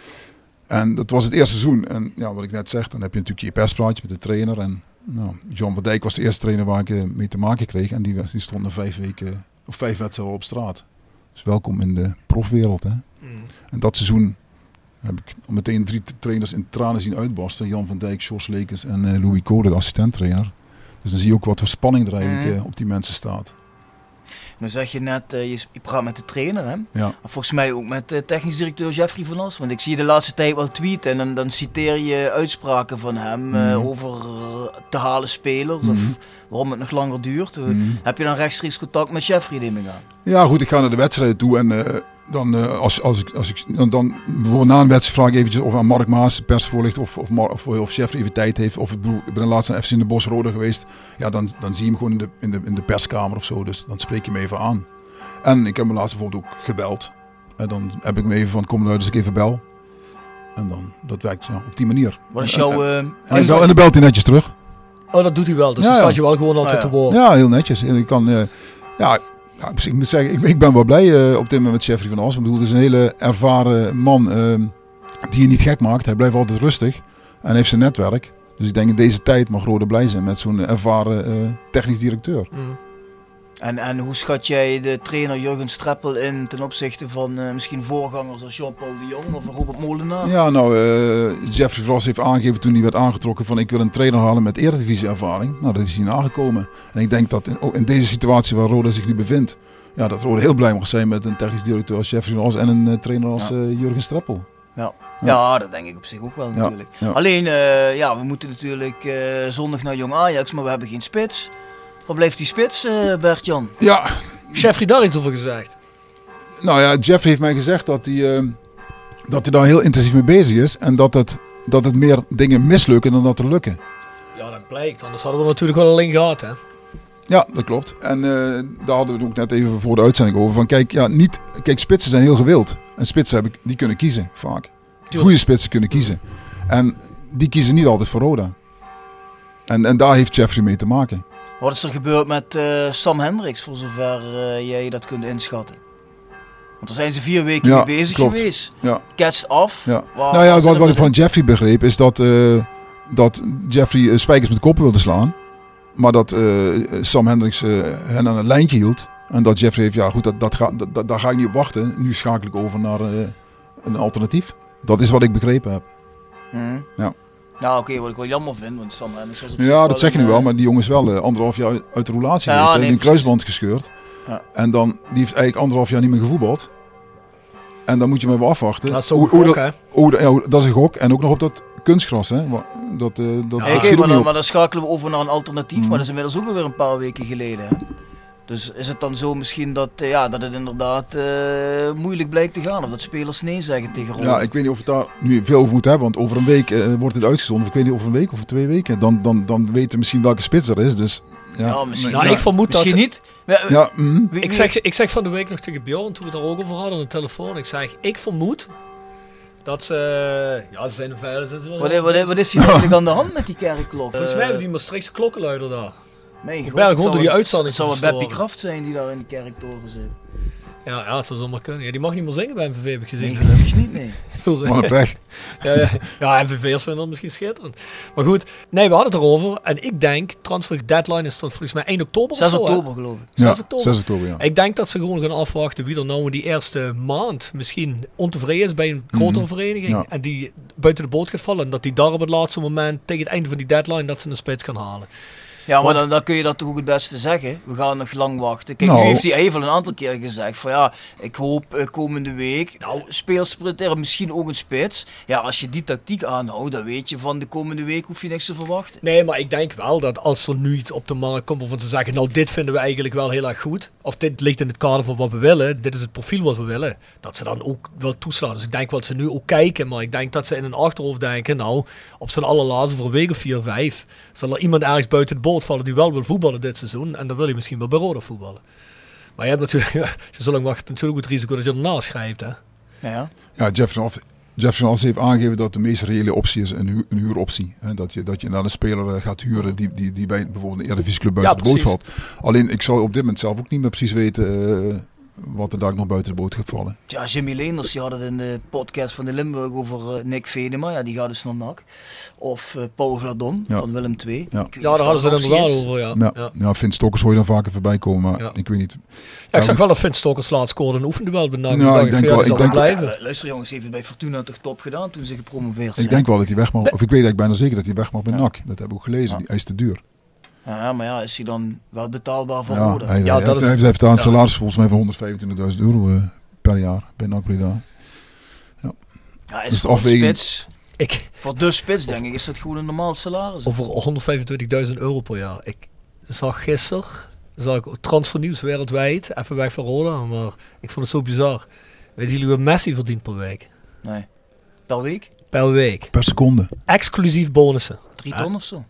C: En dat was het eerste seizoen. En ja, wat ik net zeg, dan heb je natuurlijk je perspraatje met de trainer. En nou, John van Dijk was de eerste trainer waar ik mee te maken kreeg. En die, die stond na vijf weken, of vijf wedstrijden op straat. Dus welkom in de profwereld. Hè?
A: Mm.
C: En dat seizoen heb ik meteen drie trainers in tranen zien uitbarsten. Jan van Dijk, Sjors Lekens en eh, Louis Code, de assistenttrainer. Dus dan zie je ook wat voor spanning er eigenlijk
B: Mhm.
C: eh, op die mensen staat.
B: Nu zeg je net, eh, je, je praat met de trainer, hè?
C: Ja.
B: Volgens mij ook met eh, technisch directeur Jeffrey van As. Want ik zie je de laatste tijd wel tweeten en dan, dan citeer je uitspraken van hem eh,
C: Mhm.
B: over te halen spelers
C: Mhm.
B: of waarom het nog langer duurt.
C: Mhm.
B: Heb je dan rechtstreeks contact met Jeffrey, neem ik aan?
C: Ja, goed, ik ga naar de wedstrijden toe en dan, eh, als, als ik, als ik dan, dan bijvoorbeeld na een wedstrijd vraag ik eventjes of aan Mark Maas, de persvoorlichter, of, of, Mar- of, of chef even tijd heeft. Of ik, bedoel, ik ben laatst naar FC in de Bos Rode geweest. Ja, dan, dan zie je hem gewoon in de, in, de, in de perskamer of zo. Dus dan spreek je hem even aan. En ik heb hem laatst bijvoorbeeld ook gebeld. En dan heb ik me even van, kom eruit als ik even bel. En dan, dat werkt ja, op die manier.
B: Wat is
C: En-
B: jouw...
C: en,
B: eh,
C: en, dan bel- en
B: inzet?
C: dan belt hij netjes terug.
A: Oh, dat doet hij wel. Dus
C: Ja,
A: dan
C: ja.
A: staat je wel gewoon altijd
B: Ah, ja.
A: te woord.
C: Ja, heel netjes. En ik kan, eh, ja, dus ik moet zeggen, ik, ben wel blij eh, op dit moment met Jeffrey van As. Ik bedoel, het is een hele ervaren man eh, die je niet gek maakt. Hij blijft altijd rustig en heeft zijn netwerk. Dus ik denk in deze tijd mag Rode blij zijn met zo'n ervaren eh, technisch directeur.
A: Mm.
B: En, en hoe schat jij de trainer Jurgen Streppel in ten opzichte van eh, misschien voorgangers als Jean-Paul de Jong of Robert Molenaar?
C: Ja, nou, eh, Jeffrey van As heeft aangegeven toen hij werd aangetrokken van ik wil een trainer halen met eredivisie ervaring. Nou, dat is hij nagekomen. En ik denk dat in, ook in deze situatie waar Rode zich nu bevindt, ja, dat Rode heel blij mag zijn met een technisch directeur als Jeffrey van As en een eh, trainer als
B: Ja.
C: Jurgen Streppel.
B: Ja. Ja, dat denk ik op zich ook wel natuurlijk.
C: ja.
B: Alleen, ja, we moeten natuurlijk zondag naar Jong Ajax, maar we hebben geen spits. Waar blijft die spits, eh Bert-Jan?
C: Ja,
A: Jeffrey daar iets over gezegd.
C: nou ja, Jeff heeft mij gezegd dat hij, eh, dat hij daar heel intensief mee bezig is. En dat het, dat het meer dingen mislukken dan dat er lukken.
A: Ja, dat blijkt. Anders hadden we natuurlijk wel alleen gehad, hè.
C: Ja, dat klopt. En eh, daar hadden we het ook net even voor de uitzending over. Van kijk, ja, niet, kijk, spitsen zijn heel gewild. En spitsen heb ik, die kunnen kiezen vaak. Goede spitsen kunnen kiezen. En die kiezen niet altijd voor Roda. En, en daar heeft Jeffrey mee te maken.
B: Wat is er gebeurd met eh, Sam Hendricks, voor zover eh, jij dat kunt inschatten? Want daar zijn ze vier weken
C: Ja,
B: mee bezig
C: klopt.
B: geweest.
C: Ja.
B: Catcht af.
C: Ja.
B: Waar-
C: nou ja, wat, wat
B: het
C: ik van Jeffrey begreep is dat, eh, dat Jeffrey spijkers met koppen wilde slaan. Maar dat Sam Hendricks hen aan een lijntje hield. En dat Jeffrey heeft, ja goed, dat, dat ga, dat, dat- daar ga ik niet op wachten. Nu schakel ik over naar een alternatief. Dat is wat ik begrepen heb.
B: Mhm.
C: Ja.
B: Nou, oké, wat ik wel jammer vind, want Sam was op
C: Ja,
B: wel
C: dat zeg je nu wel,
B: eh,
C: maar die jongen is wel eh, anderhalf jaar uit de relatie
B: Ja,
C: geweest. Hij
B: nee,
C: heeft een kruisband gescheurd.
B: Ja.
C: En dan, die heeft eigenlijk anderhalf jaar niet meer gevoetbald. En dan moet je maar even afwachten.
A: Dat is
C: Hoe- hoe
A: gok,
C: dat-
A: hè.
C: hoe dat- ja, dat is een gok. En ook nog op dat kunstgras. Hè. Dat, eh, dat,
B: Ja,
C: ook
B: maar, dan,
C: op.
B: maar dan schakelen we over naar een alternatief,
C: Mhm.
B: maar dat is inmiddels ook alweer een paar weken geleden. Hè? Dus is het dan zo misschien dat, eh, ja, dat het inderdaad eh, moeilijk blijkt te gaan? Of dat spelers nee zeggen tegen Roda?
C: Ja, ik weet niet of we het daar nu veel over moeten hebben. Want over een week eh, wordt het uitgezonden. Of ik weet niet, over een week of over twee weken. Dan, dan, dan weten we misschien welke spits er is. Dus, ja,
B: Ja, misschien,
C: Nee,
A: Nou,
C: ja.
A: ik vermoed dat...
B: misschien niet. Ja,
C: Ja, mhm.
B: wie-
A: Ik zeg, ik zeg van de week nog tegen Bjorn, toen we het daar ook over hadden aan de telefoon. Ik zeg, ik vermoed dat ze... Ja, ze zijn een veilig.
B: wat, is- wat, wat is hier eigenlijk aan de hand met die kerkklok?
A: Volgens mij hebben die Maastrichtse klokkenluider daar.
B: Mijn god,
A: onder
B: zou
A: die
B: een-
A: uitzending
B: Het zou een. Beppie Kraft zijn die daar in de kerktoren zit.
A: Ja, ja, dat zou zomaar kunnen. Ja, die mag niet meer zingen bij MVV, heb ik gezien.
B: Nee, gelukkig niet, nee.
C: Wat een pech.
A: ja, ja, ja, MVV'ers vinden dat misschien schitterend. Maar goed, nee, we hadden het erover. En ik denk, transfer deadline is dan volgens mij 1 oktober
B: 6
A: of zo, hè?
B: oktober geloof ik.
A: 6
C: Ja,
A: oktober.
C: 6 oktober, ja.
A: Ik denk dat ze gewoon gaan afwachten wie er nou in die eerste maand misschien ontevreden is bij een grotere
C: Mhm.
A: vereniging.
C: Ja.
A: En die buiten de boot gaat vallen. En dat die daar op het laatste moment, tegen het einde van die deadline, dat ze een spits kan halen.
B: Ja, maar
A: Want-
B: dan, dan kun je dat toch ook het beste zeggen. We gaan nog lang wachten. Kijk,
C: Nou.
B: nu heeft hij even een aantal keer gezegd van ja, ik hoop eh, komende week nou, speelsprinter, misschien ook een spits. Ja, als je die tactiek aanhoudt, dan weet je van de komende week hoef je niks te verwachten.
A: Nee, maar ik denk wel dat als er nu iets op de markt komt waarvan ze zeggen, nou dit vinden we eigenlijk wel heel erg goed. Of dit ligt in het kader van wat we willen. Dit is het profiel wat we willen. Dat ze dan ook wel toeslaan. Dus ik denk wat ze nu ook kijken. Maar ik denk dat ze in hun achterhoofd denken, nou op zijn allerlaatste voor een week of vier, vijf. Zal er iemand ergens buiten de boot vallen die wel wil voetballen dit seizoen. En dan wil je misschien wel bij Roda voetballen. Maar je hebt natuurlijk, als je zo lang wacht, natuurlijk het risico dat je ernaast grijpt. Hè?
B: Ja.
C: Ja, Jefferson, Jefferson Als heeft aangegeven dat de meest reële optie is een, hu een huuroptie. Hè, dat, je, dat je naar een speler eh, gaat huren die, die, die bij bijvoorbeeld een Eredivisieclub buiten
A: Ja,
C: de boot valt. Alleen ik zou op dit moment zelf ook niet meer precies weten eh, wat er daar nog buiten de boot gaat vallen.
B: Ja, Jimmy Leenders die had het in de podcast van de Limburg over eh, Nick Venema. Ja, die gaat dus naar NAC. Of eh, Paul Gladon
C: Ja.
B: van Willem II.
C: Ja.
B: Ik
A: Ja, daar hadden ze het
B: een
A: inderdaad over. Ja.
C: Nou,
A: Ja.
C: ja. Vince Stokers hoor je dan vaker voorbij komen, maar
A: Ja.
C: ik weet niet.
A: Ja, ik zag wel dat Vince Stokers laatst scoorde en oefende wel bij NAC. Dacht
C: ik denk
A: ja,
C: wel- ik denk-
A: blijven.
B: Ja, luister jongens, heeft het bij Fortuna toch top gedaan toen ze gepromoveerd
C: Ik
B: zijn.
C: denk wel dat hij weg mag. Of ik weet eigenlijk bijna zeker dat hij weg mag bij NAC. Dat heb ik ook gelezen. Die- Hij is te duur.
B: Ja, maar ja, is hij dan wel betaalbaar voor
C: Ja,
B: Roda?
C: hij,
A: Ja,
C: hij,
A: dat is-
C: hij heeft daar een
A: ja.
C: salaris volgens mij van 125.000 euro eh, per jaar bij NAC Breda.
B: Ja, is
C: Dus afweging-
B: spits,
A: Ik,
B: voor de spits denk ik, is dat gewoon een normaal salaris.
A: over 125.000 euro per jaar. Ik zag gisteren, zag ik transfernieuws wereldwijd, even weg van Roda, maar ik vond het zo bizar. Weten jullie wat Messi verdient per week?
B: Nee. Per week?
A: Per week.
C: Per seconde.
A: Exclusief bonussen.
B: Drie
A: Ja.
B: ton of zo?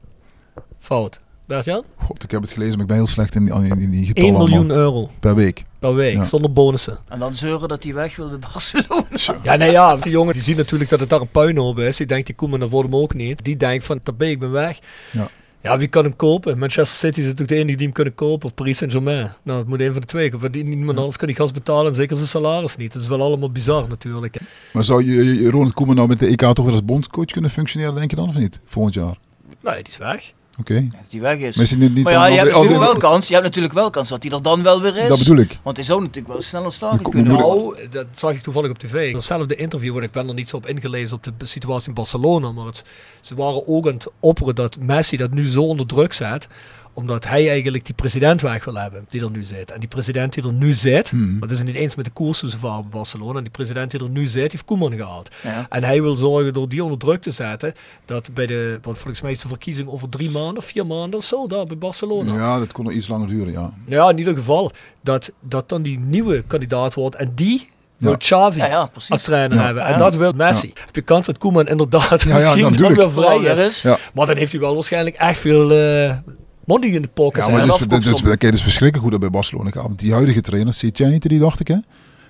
A: Fout. Bert-Jan?
C: God, ik heb het gelezen, maar ik ben heel slecht in die, in die, die
A: 1
C: getallen
A: miljoen
C: allemaal.
A: euro
C: per week.
A: per week,
C: Ja.
A: zonder bonussen.
B: En dan zeuren dat hij weg wil bij Barcelona.
A: Ja, nee, ja, die jongen die ziet natuurlijk dat het daar een puinhoop is. Die denkt, die Koeman, dat wordt hem ook niet. Die denkt van, tabé, ik ben weg.
C: Ja.
A: Ja, wie kan hem kopen? Manchester City is natuurlijk de enige die hem kunnen kopen. Of Paris Saint-Germain. Nou, het moet een van de twee. Want die- niemand anders kan die gast betalen. En zeker zijn salaris niet. Dat is wel allemaal bizar natuurlijk.
C: Maar zou je, je Ronald Koeman nou met de EK toch weer als bondscoach kunnen functioneren, denk je dan, of niet? Volgend jaar.
A: Nee, die is weg.
C: Oké.
B: Dat hij weg is.
C: Maar is niet, niet
B: Maar ja, je hebt, natuurlijk wel kans, je hebt natuurlijk wel kans dat hij er dan wel weer is.
C: Dat bedoel ik.
B: Want hij zou natuurlijk wel sneller
C: Je
B: staan
C: komt-
B: kunnen.
A: Nou, dat zag ik toevallig op tv. Hetzelfde interview, en ik ben er niet zo op ingelezen op de situatie in Barcelona. Maar het, ze waren ook aan het opperen dat Messi dat nu zo onder druk zet. Omdat hij eigenlijk die president weg wil hebben die er nu zit. En die president die er nu zit,
C: Hmm.
A: want het is niet eens met de koers hoe ze varen bij Barcelona. En die president die er nu zit, heeft Koeman gehaald.
B: Ja.
A: En hij wil zorgen door die onder druk te zetten, dat bij de, want volgens mij is de verkiezing over drie maanden of vier maanden of zo, daar bij Barcelona.
C: Ja, dat kon nog iets langer duren, ja.
A: Ja, in ieder geval, dat, dat dan die nieuwe kandidaat wordt en die wil. Xavi
B: Ja, ja, precies.
A: als trainer
C: Ja.
A: hebben. En
B: Ja.
A: dat wil Messi. Heb je kans dat Koeman inderdaad
C: ja,
A: misschien
C: dan
A: weer vrij is.
B: dat.
A: Maar dan heeft hij wel waarschijnlijk echt veel eh money in de pocket.
C: Ja, maar
A: en
C: dat is, dat, is, kijk, dat is verschrikkelijk hoe dat bij Barcelona gaat. Want die huidige trainer, heette die, dacht ik, hè?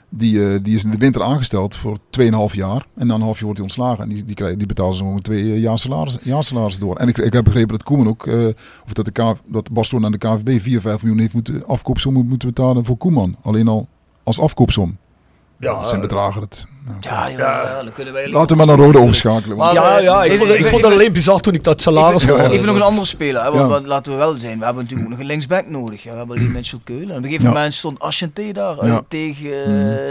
C: Die, eh, die is in de winter aangesteld voor 2,5 jaar. En na een half jaar wordt hij ontslagen. En die, die, krijgen, die betalen ze gewoon twee eh, jaar salaris, jaar salaris door. En ik, ik heb begrepen dat Koeman ook, eh, of dat, de K, dat Barcelona en de KVB 4, 5 miljoen heeft moeten, afkoopsom moeten betalen voor Koeman. Alleen al als afkoopsom. Ja, dat zijn
A: eh,
C: bedragen. Dat, nou.
B: Ja, ja, ja, dan kunnen wij
C: Laten we maar naar rode overschakelen. want-
B: Maar-
A: Ja, ja, ik,
B: Even-
A: vond, ik
B: even-
A: vond dat alleen bizar toen ik dat salaris
C: Even-.
B: Even nog een andere speler. Hè? Want, laten we wel zijn. We hebben natuurlijk ook nog een linksback nodig. Ja, we hebben alleen Mitchell Keulen. En op een gegeven
C: Ja.
B: moment stond Ashanté daar uit
C: Ja.
B: tegen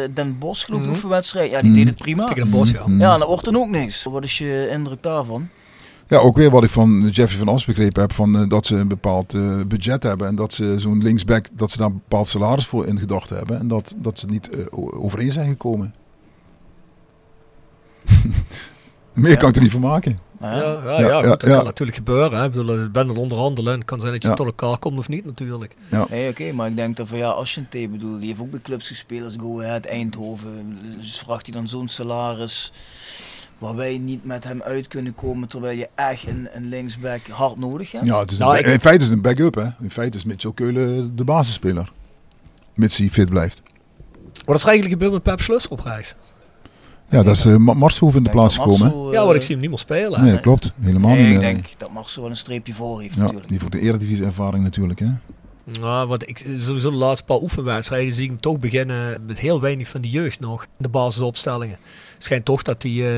B: eh, Den Bosch, geloof ik,
A: Mhm.
B: oefenwedstrijd. Ja, die
C: Mhm.
B: deed het prima.
A: Tegen een bos, ja.
C: Mm.
B: Ja, en dat wordt dan ook niks. Wat is je indruk daarvan?
C: Ja, ook weer wat ik van Jeffrey van As begrepen heb, van, eh, dat ze een bepaald eh, budget hebben en dat ze zo'n linksback, dat ze daar een bepaald salaris voor in gedachten hebben en dat, dat ze niet eh, overeen zijn gekomen. Meer kan ik er niet van maken.
A: Ja,
B: ja.
A: ja, ja,
C: Ja,
A: goed,
C: ja,
A: dat
C: ja.
A: kan natuurlijk gebeuren. Hè. Ik bedoel, je bent aan het onderhandelen en het kan zijn dat je
C: Ja.
A: tot elkaar komt of niet natuurlijk.
B: Nee, oké, maar ik denk dat van ja, Ashanté bedoel, die heeft ook bij clubs gespeeld als Go Ahead Eindhoven. Dus vraagt hij dan zo'n salaris waar wij niet met hem uit kunnen komen terwijl je echt een, een linksback hard nodig hebt?
C: Ja, het is een
A: Nou, ik-
C: in feite is het een backup. Hè. In feite is Mitchell Keulen de basisspeler. Mits hij fit blijft.
A: Wat is er eigenlijk gebeurd met Pep Schlusser op reis?
C: Ja, dat is uh, Marshoef in de plaats gekomen.
A: Ja,
B: eh,
A: wat ik zie hem niet meer spelen.
C: Nee, klopt. Helemaal
B: nee,
C: niet.
B: ik
C: eh,
B: denk dat Marcel wel een streepje voor heeft
C: ja,
B: natuurlijk.
C: die voor de eredivisie ervaring natuurlijk. Hè.
A: Nou, wat ik, sowieso de laatste paar oefenwedstrijden zie ik hem toch beginnen met heel weinig van de jeugd nog. De basisopstellingen. Het schijnt toch dat die, eh,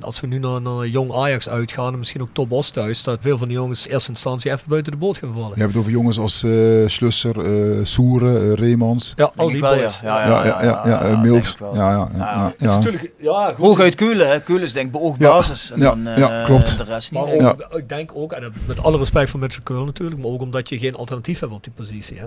A: als we nu naar, naar jong Ajax uitgaan en misschien ook Top Os thuis, dat veel van de jongens in eerste instantie even buiten de boot gaan vallen.
C: Je hebt het over jongens als eh Schlusser, eh Soeren, Reemans.
A: Ja, al die
B: ik wel, ja.
A: boys.
B: Ja,
C: Ja, ja, ja,
B: wel.
C: Ja, ja, ja,
B: Ja,
C: ja,
A: Het is
C: ja.
A: natuurlijk, ja, goed.
B: Hooguit Keulen, hè. Keulen is denk ik beoogd
C: Ja,
B: basis. En
C: ja,
B: dan, eh,
C: ja, klopt.
B: de rest niet.
A: Maar
B: ik.
A: denk ook, en met alle respect voor Mitchell Curl natuurlijk, maar ook omdat je geen alternatief hebt op die positie. Hè.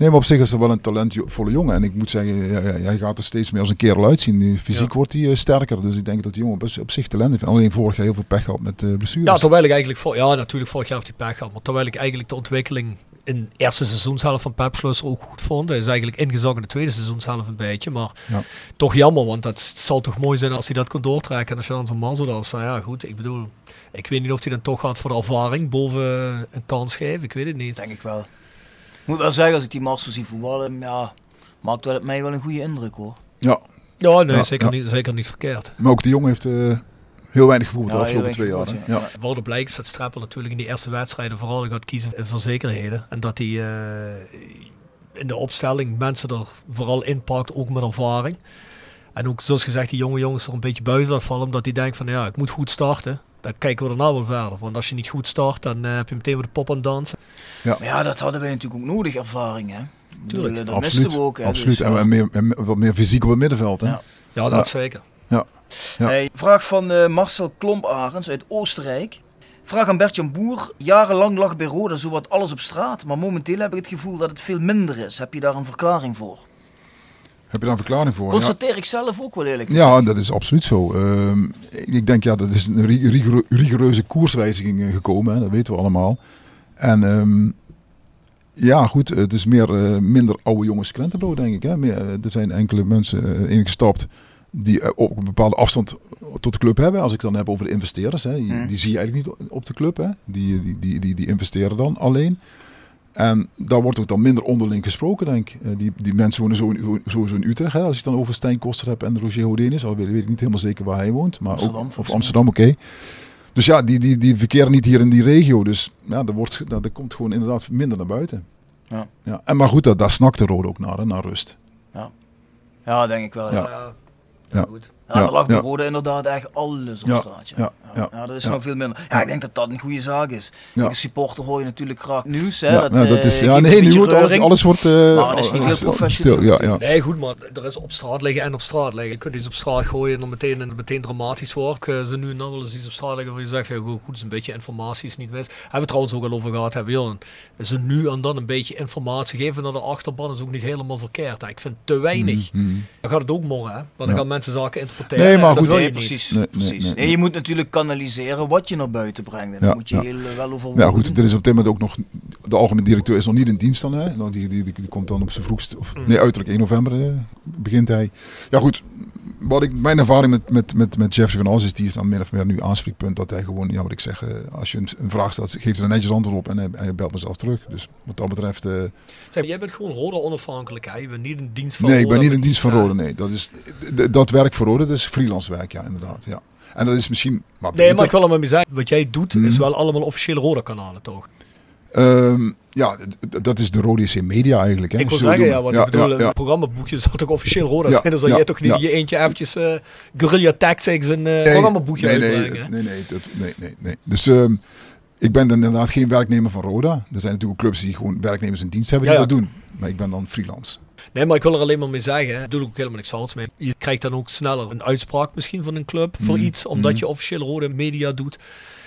C: Nee, maar op zich is er wel een talentvolle jongen. En ik moet zeggen, ja, ja, hij gaat er steeds meer als een kerel uitzien. Nu, Fysiek
A: Ja.
C: wordt hij eh, sterker. Dus ik denk dat die jongen best op zich talent heeft. Alleen vorig jaar heel veel pech gehad met uh, blessures.
A: Ja, terwijl ik eigenlijk, voor, ja natuurlijk vorig jaar heeft hij pech gehad, maar terwijl ik eigenlijk de ontwikkeling in de eerste seizoenshelft van Pep Schlusser ook goed vond. Hij is eigenlijk ingezakt in de tweede seizoenshelft een beetje, maar
C: Ja.
A: toch jammer, want dat zal toch mooi zijn als hij dat kon doortrekken. En als je dan zo'n man zo daar staat, ja goed, ik bedoel, ik weet niet of hij dan toch gaat voor de ervaring boven een kans geven, ik weet het niet.
B: Denk ik wel. Ik moet wel zeggen, als ik die Marcel zie voetballen, ja, maakt wel op mij wel een goede indruk hoor.
C: Ja,
A: Ja, nee,
C: Ja,
A: zeker,
C: ja.
A: Niet, zeker niet verkeerd.
C: maar ook de jongen heeft eh, heel weinig gevoeld de afgelopen twee jaar. Ja.
A: Waar de blijkt is dat Streppel natuurlijk in die eerste wedstrijden vooral gaat kiezen voor zekerheden. En dat hij eh, in de opstelling mensen er vooral inpakt, ook met ervaring. En ook zoals gezegd, die jonge jongens er een beetje buiten laat vallen, omdat hij denkt van ja, ik moet goed starten. Dan kijken we daarna wel verder. Want als je niet goed start, dan eh, heb je meteen weer de pop aan het dansen.
B: Maar ja, dat hadden wij natuurlijk ook nodig, ervaring hè.
A: Tuurlijk,
B: eh, dat
C: Absoluut.
B: misten we ook. Hè,
C: Absoluut.
B: dus,
C: en,
B: ja.
C: en meer, en wat meer fysiek op het middenveld. Hè?
B: Ja.
A: Ja, dat
C: Ja.
A: zeker.
C: Ja.
B: Hey, vraag van eh, Marcel Klomparens uit Oostenrijk. Vraag aan Bertjan Boer. Jarenlang lag bij Roda zowat alles op straat, maar momenteel heb ik het gevoel dat het veel minder is. Heb je daar een verklaring voor?
C: Heb je daar een verklaring voor? Ja.
B: Constateer ik zelf ook wel eerlijk.
C: Ja, dat is absoluut zo. Ehm, ik denk, ja, dat is een rigoureuze koerswijziging eh, gekomen, hè, dat weten we allemaal. En ehm, ja, goed, het is meer, eh, minder oude jongens krentenbrood, denk ik. Hè. Meer, eh, er zijn enkele mensen ingestapt die op een bepaalde afstand tot de club hebben. Als ik dan heb over de investeerders, hè, die, die zie je eigenlijk niet op de club. Hè. Die, die, die, die, die investeren dan alleen. En daar wordt ook dan minder onderling gesproken, denk ik. Eh, die, die mensen wonen zo in, sowieso in Utrecht. Hè. Als je het dan over Stijn Koster hebt en Roger Houdin al weet, weet ik niet helemaal zeker waar hij woont. Maar
B: Amsterdam,
C: ook, of Amsterdam, oké. Dus ja, die, die, die verkeren niet hier in die regio. Dus ja, er, wordt, er komt gewoon inderdaad minder naar buiten.
B: Ja.
C: Ja. En maar goed, dat, daar snakt de rode ook naar, hè, naar rust.
B: Ja, denk ik wel. Ja.
C: Ja.
A: Ja.
C: ja.
B: Goed. Ja,
C: Ja,
B: er lag bij
C: ja.
B: Rode inderdaad echt alles op
C: Ja,
B: straat. Ja.
C: ja,
B: Ja,
C: ja,
B: dat is
C: ja.
B: nog veel minder. Ja, ik denk dat dat een goede zaak is.
C: Ja.
B: Als supporter hoor je natuurlijk graag nieuws. Hè,
C: Ja,
B: dat,
C: ja, dat is,
B: eh,
C: ja nee, nu wordt alles, wordt... eh,
B: Maar dat is niet heel
C: stil-
B: professioneel
C: Ja, ja.
A: Nee, goed, maar er is op straat liggen en op straat liggen. Je kunt iets op straat gooien en dan meteen, en meteen dramatisch wordt. Eh, Ze nu en dan wel eens iets op straat liggen waar je zegt, ja, goed, goed, is een beetje informatie is niet mis. Hebben we trouwens ook al over gehad, hebben joh. Ze nu en dan een beetje informatie geven naar de achterban is ook niet helemaal verkeerd. hè. Ik vind te weinig. Dan gaat het ook morgen, hè. Want dan
C: Ja.
A: gaan mensen zaken
C: Nee, maar
A: dat
C: goed.
A: wil je
B: precies.
C: Nee, nee,
B: precies.
C: nee,
B: Nee, je moet natuurlijk kanaliseren wat je naar buiten brengt. En
C: Ja,
B: daar moet je
C: ja.
B: heel eh, wel over
C: Ja, goed, er is op dit moment ook nog. De algemene directeur is nog niet in dienst dan. Hè? Nou, Die, die, die, die komt dan op zijn vroegst. Of,
B: Mm.
C: nee, uiterlijk 1 november begint hij. Ja, goed. Wat ik, mijn ervaring met, met, met, met Jeffrey van As is, die is dan min of meer nu aanspreekpunt. Dat hij gewoon, ja, wat ik zeg, eh, als je een, een vraag stelt, geeft er een netjes antwoord op en hij, hij belt mezelf terug. Dus wat dat betreft. eh,
A: Zeg, jij bent gewoon Roda onafhankelijk, hè. Je bent niet in dienst van
C: nee, ik ben niet in dienst van. Rode. Nee, dat, is, dat werk voor Rode, dat is freelance werk, ja, inderdaad. Ja. En dat is misschien. Maar
A: Nee, maar ik wil er maar mee zeggen, wat jij doet is
C: Mhm.
A: wel allemaal officiële Roda-kanalen, toch?
C: Ehm, ja, dat is de Rode SC Media eigenlijk. Hè,
A: Ik wil zeggen, ja, want
C: doen.
A: ik bedoel,
C: ja, ja.
A: een programmaboekje zal toch officieel Roda zijn? Dan zal jij toch niet je eentje eventjes eh guerrilla tactics een eh
C: Nee,
A: programmaboekje
C: nee, nee,
A: uitbrengen?
C: nee, nee, dat, nee, nee, nee. Dus ehm, ik ben dan inderdaad geen werknemer van Roda. Er zijn natuurlijk clubs die gewoon werknemers in dienst hebben die dat doen. Maar ik ben dan freelance.
A: Nee, maar ik wil er alleen maar mee zeggen, hè. doe er ook helemaal niks fouts mee. Je krijgt dan ook sneller een uitspraak misschien van een club voor
C: Mhm,
A: iets, omdat
C: mhm.
A: je officieel rode media doet.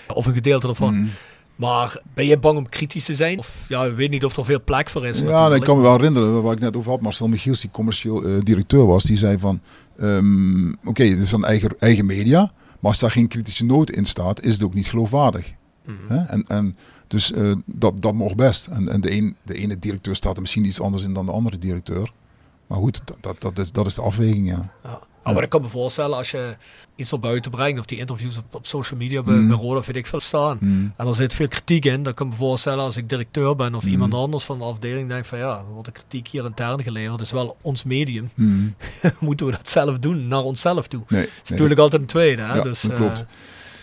A: Of een gedeelte ervan.
C: Mhm.
A: Maar ben je bang om kritisch te zijn? Of ja, ik weet niet of er veel plek voor is.
C: Ja, nee, ik kan me wel herinneren waar ik net over had. Marcel Michiels, die commercieel eh, directeur was, die zei van... ehm, Oké, het is dan eigen, eigen media. Maar als daar geen kritische noot in staat, is het ook niet geloofwaardig. En, en dus eh, dat, dat mocht best. En, en de, een, de ene directeur staat er misschien iets anders in dan de andere directeur. Maar goed, dat, dat, dat, is, dat is de afweging, ja.
A: Ja. Maar ik kan me voorstellen als je iets naar buiten brengt of die interviews op, op social media bij,
C: Mhm.
A: bij Roda vind ik veel staan.
C: Mhm.
A: En er zit veel kritiek in. Dan kan ik me voorstellen als ik directeur ben of
C: Mhm.
A: iemand anders van de afdeling denk van ja, er wordt de kritiek hier intern geleverd. Het is wel ons medium.
C: Mhm.
A: Moeten we dat zelf doen, naar onszelf toe.
C: Nee,
A: Dat is
C: nee,
A: natuurlijk altijd een tweede. Hè?
C: Ja,
A: dus,
C: dat
A: eh,
C: klopt.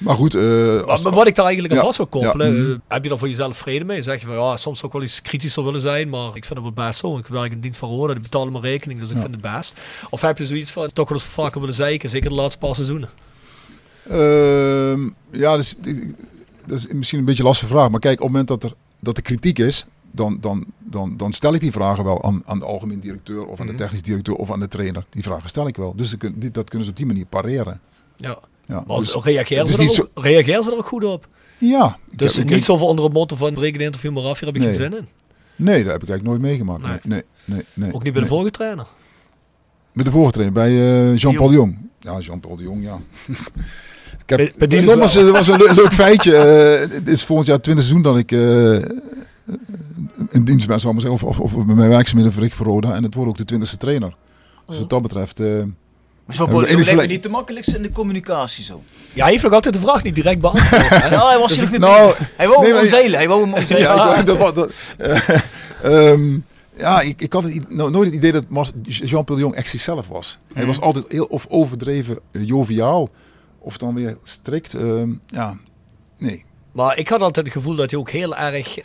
C: Maar goed, eh,
A: maar,
C: als-
A: maar wat ik daar eigenlijk aan vast wil koppelen, eh, heb je daar voor jezelf vrede mee? Zeg je van ja, soms ik wel iets kritischer willen zijn, maar ik vind het wel best zo. Ik werk in dienst van Roda, die betalen mijn rekening, dus ik vind het best. Of heb je zoiets van toch wel eens vaker willen zeiken, zeker de laatste paar seizoenen?
C: Ehm, ja, dat is, dat is misschien een beetje een lastige vraag. Maar kijk, op het moment dat er, dat er kritiek is, dan, dan, dan, dan stel ik die vragen wel aan, aan de algemeen directeur of aan de
A: Mhm.
C: technisch directeur of aan de trainer. Die vragen stel ik wel. Dus dat kunnen ze op die manier pareren.
A: Ja.
C: Ja,
A: Maar
C: dus-
A: reageren,
C: het
A: ze er ook, reageren ze er ook goed op?
C: ja.
A: Dus
C: heb-
A: niet zo voor onder de motto van breken de interview maar af, hier heb ik
C: Nee.
A: geen zin in.
C: Nee, dat heb ik eigenlijk nooit meegemaakt. Nee,
A: Nee.
C: nee,
A: Ook niet bij de vorige trainer.
C: Met de vorige trainer, bij eh, Jean-Paul
A: Jong.
C: Jong. Ja, Jean-Paul de Jong, ja. ik heb,
A: Bij- bij dus
C: nogmaals, het was een le- leuk feitje. Eh, het is volgend jaar het twintig seizoen dat ik eh, in dienst ben, zou ik maar zeggen. Of, of, mijn werkzaamheden verricht voor Roda. En het wordt ook de twintigste trainer. Dus wat dat betreft...
B: Maar zo lijkt me niet de makkelijkste in de communicatie zo.
A: Ja, hij heeft nog altijd de vraag niet direct beantwoord.
B: Ja, hij was
A: Dus
B: mee
C: nou.
B: Hij wou
C: nee,
B: hem omzeilen. Hij wou hem omzeilen.
C: ja, ik, dat, eh, ehm, ja, ik, ik had het, nou, nooit het idee dat Jean-Paul de Jong echt zichzelf was. Hij was altijd heel of overdreven eh, joviaal. Of dan weer strikt. ehm, ja, nee.
A: Maar ik had altijd het gevoel dat hij ook heel erg,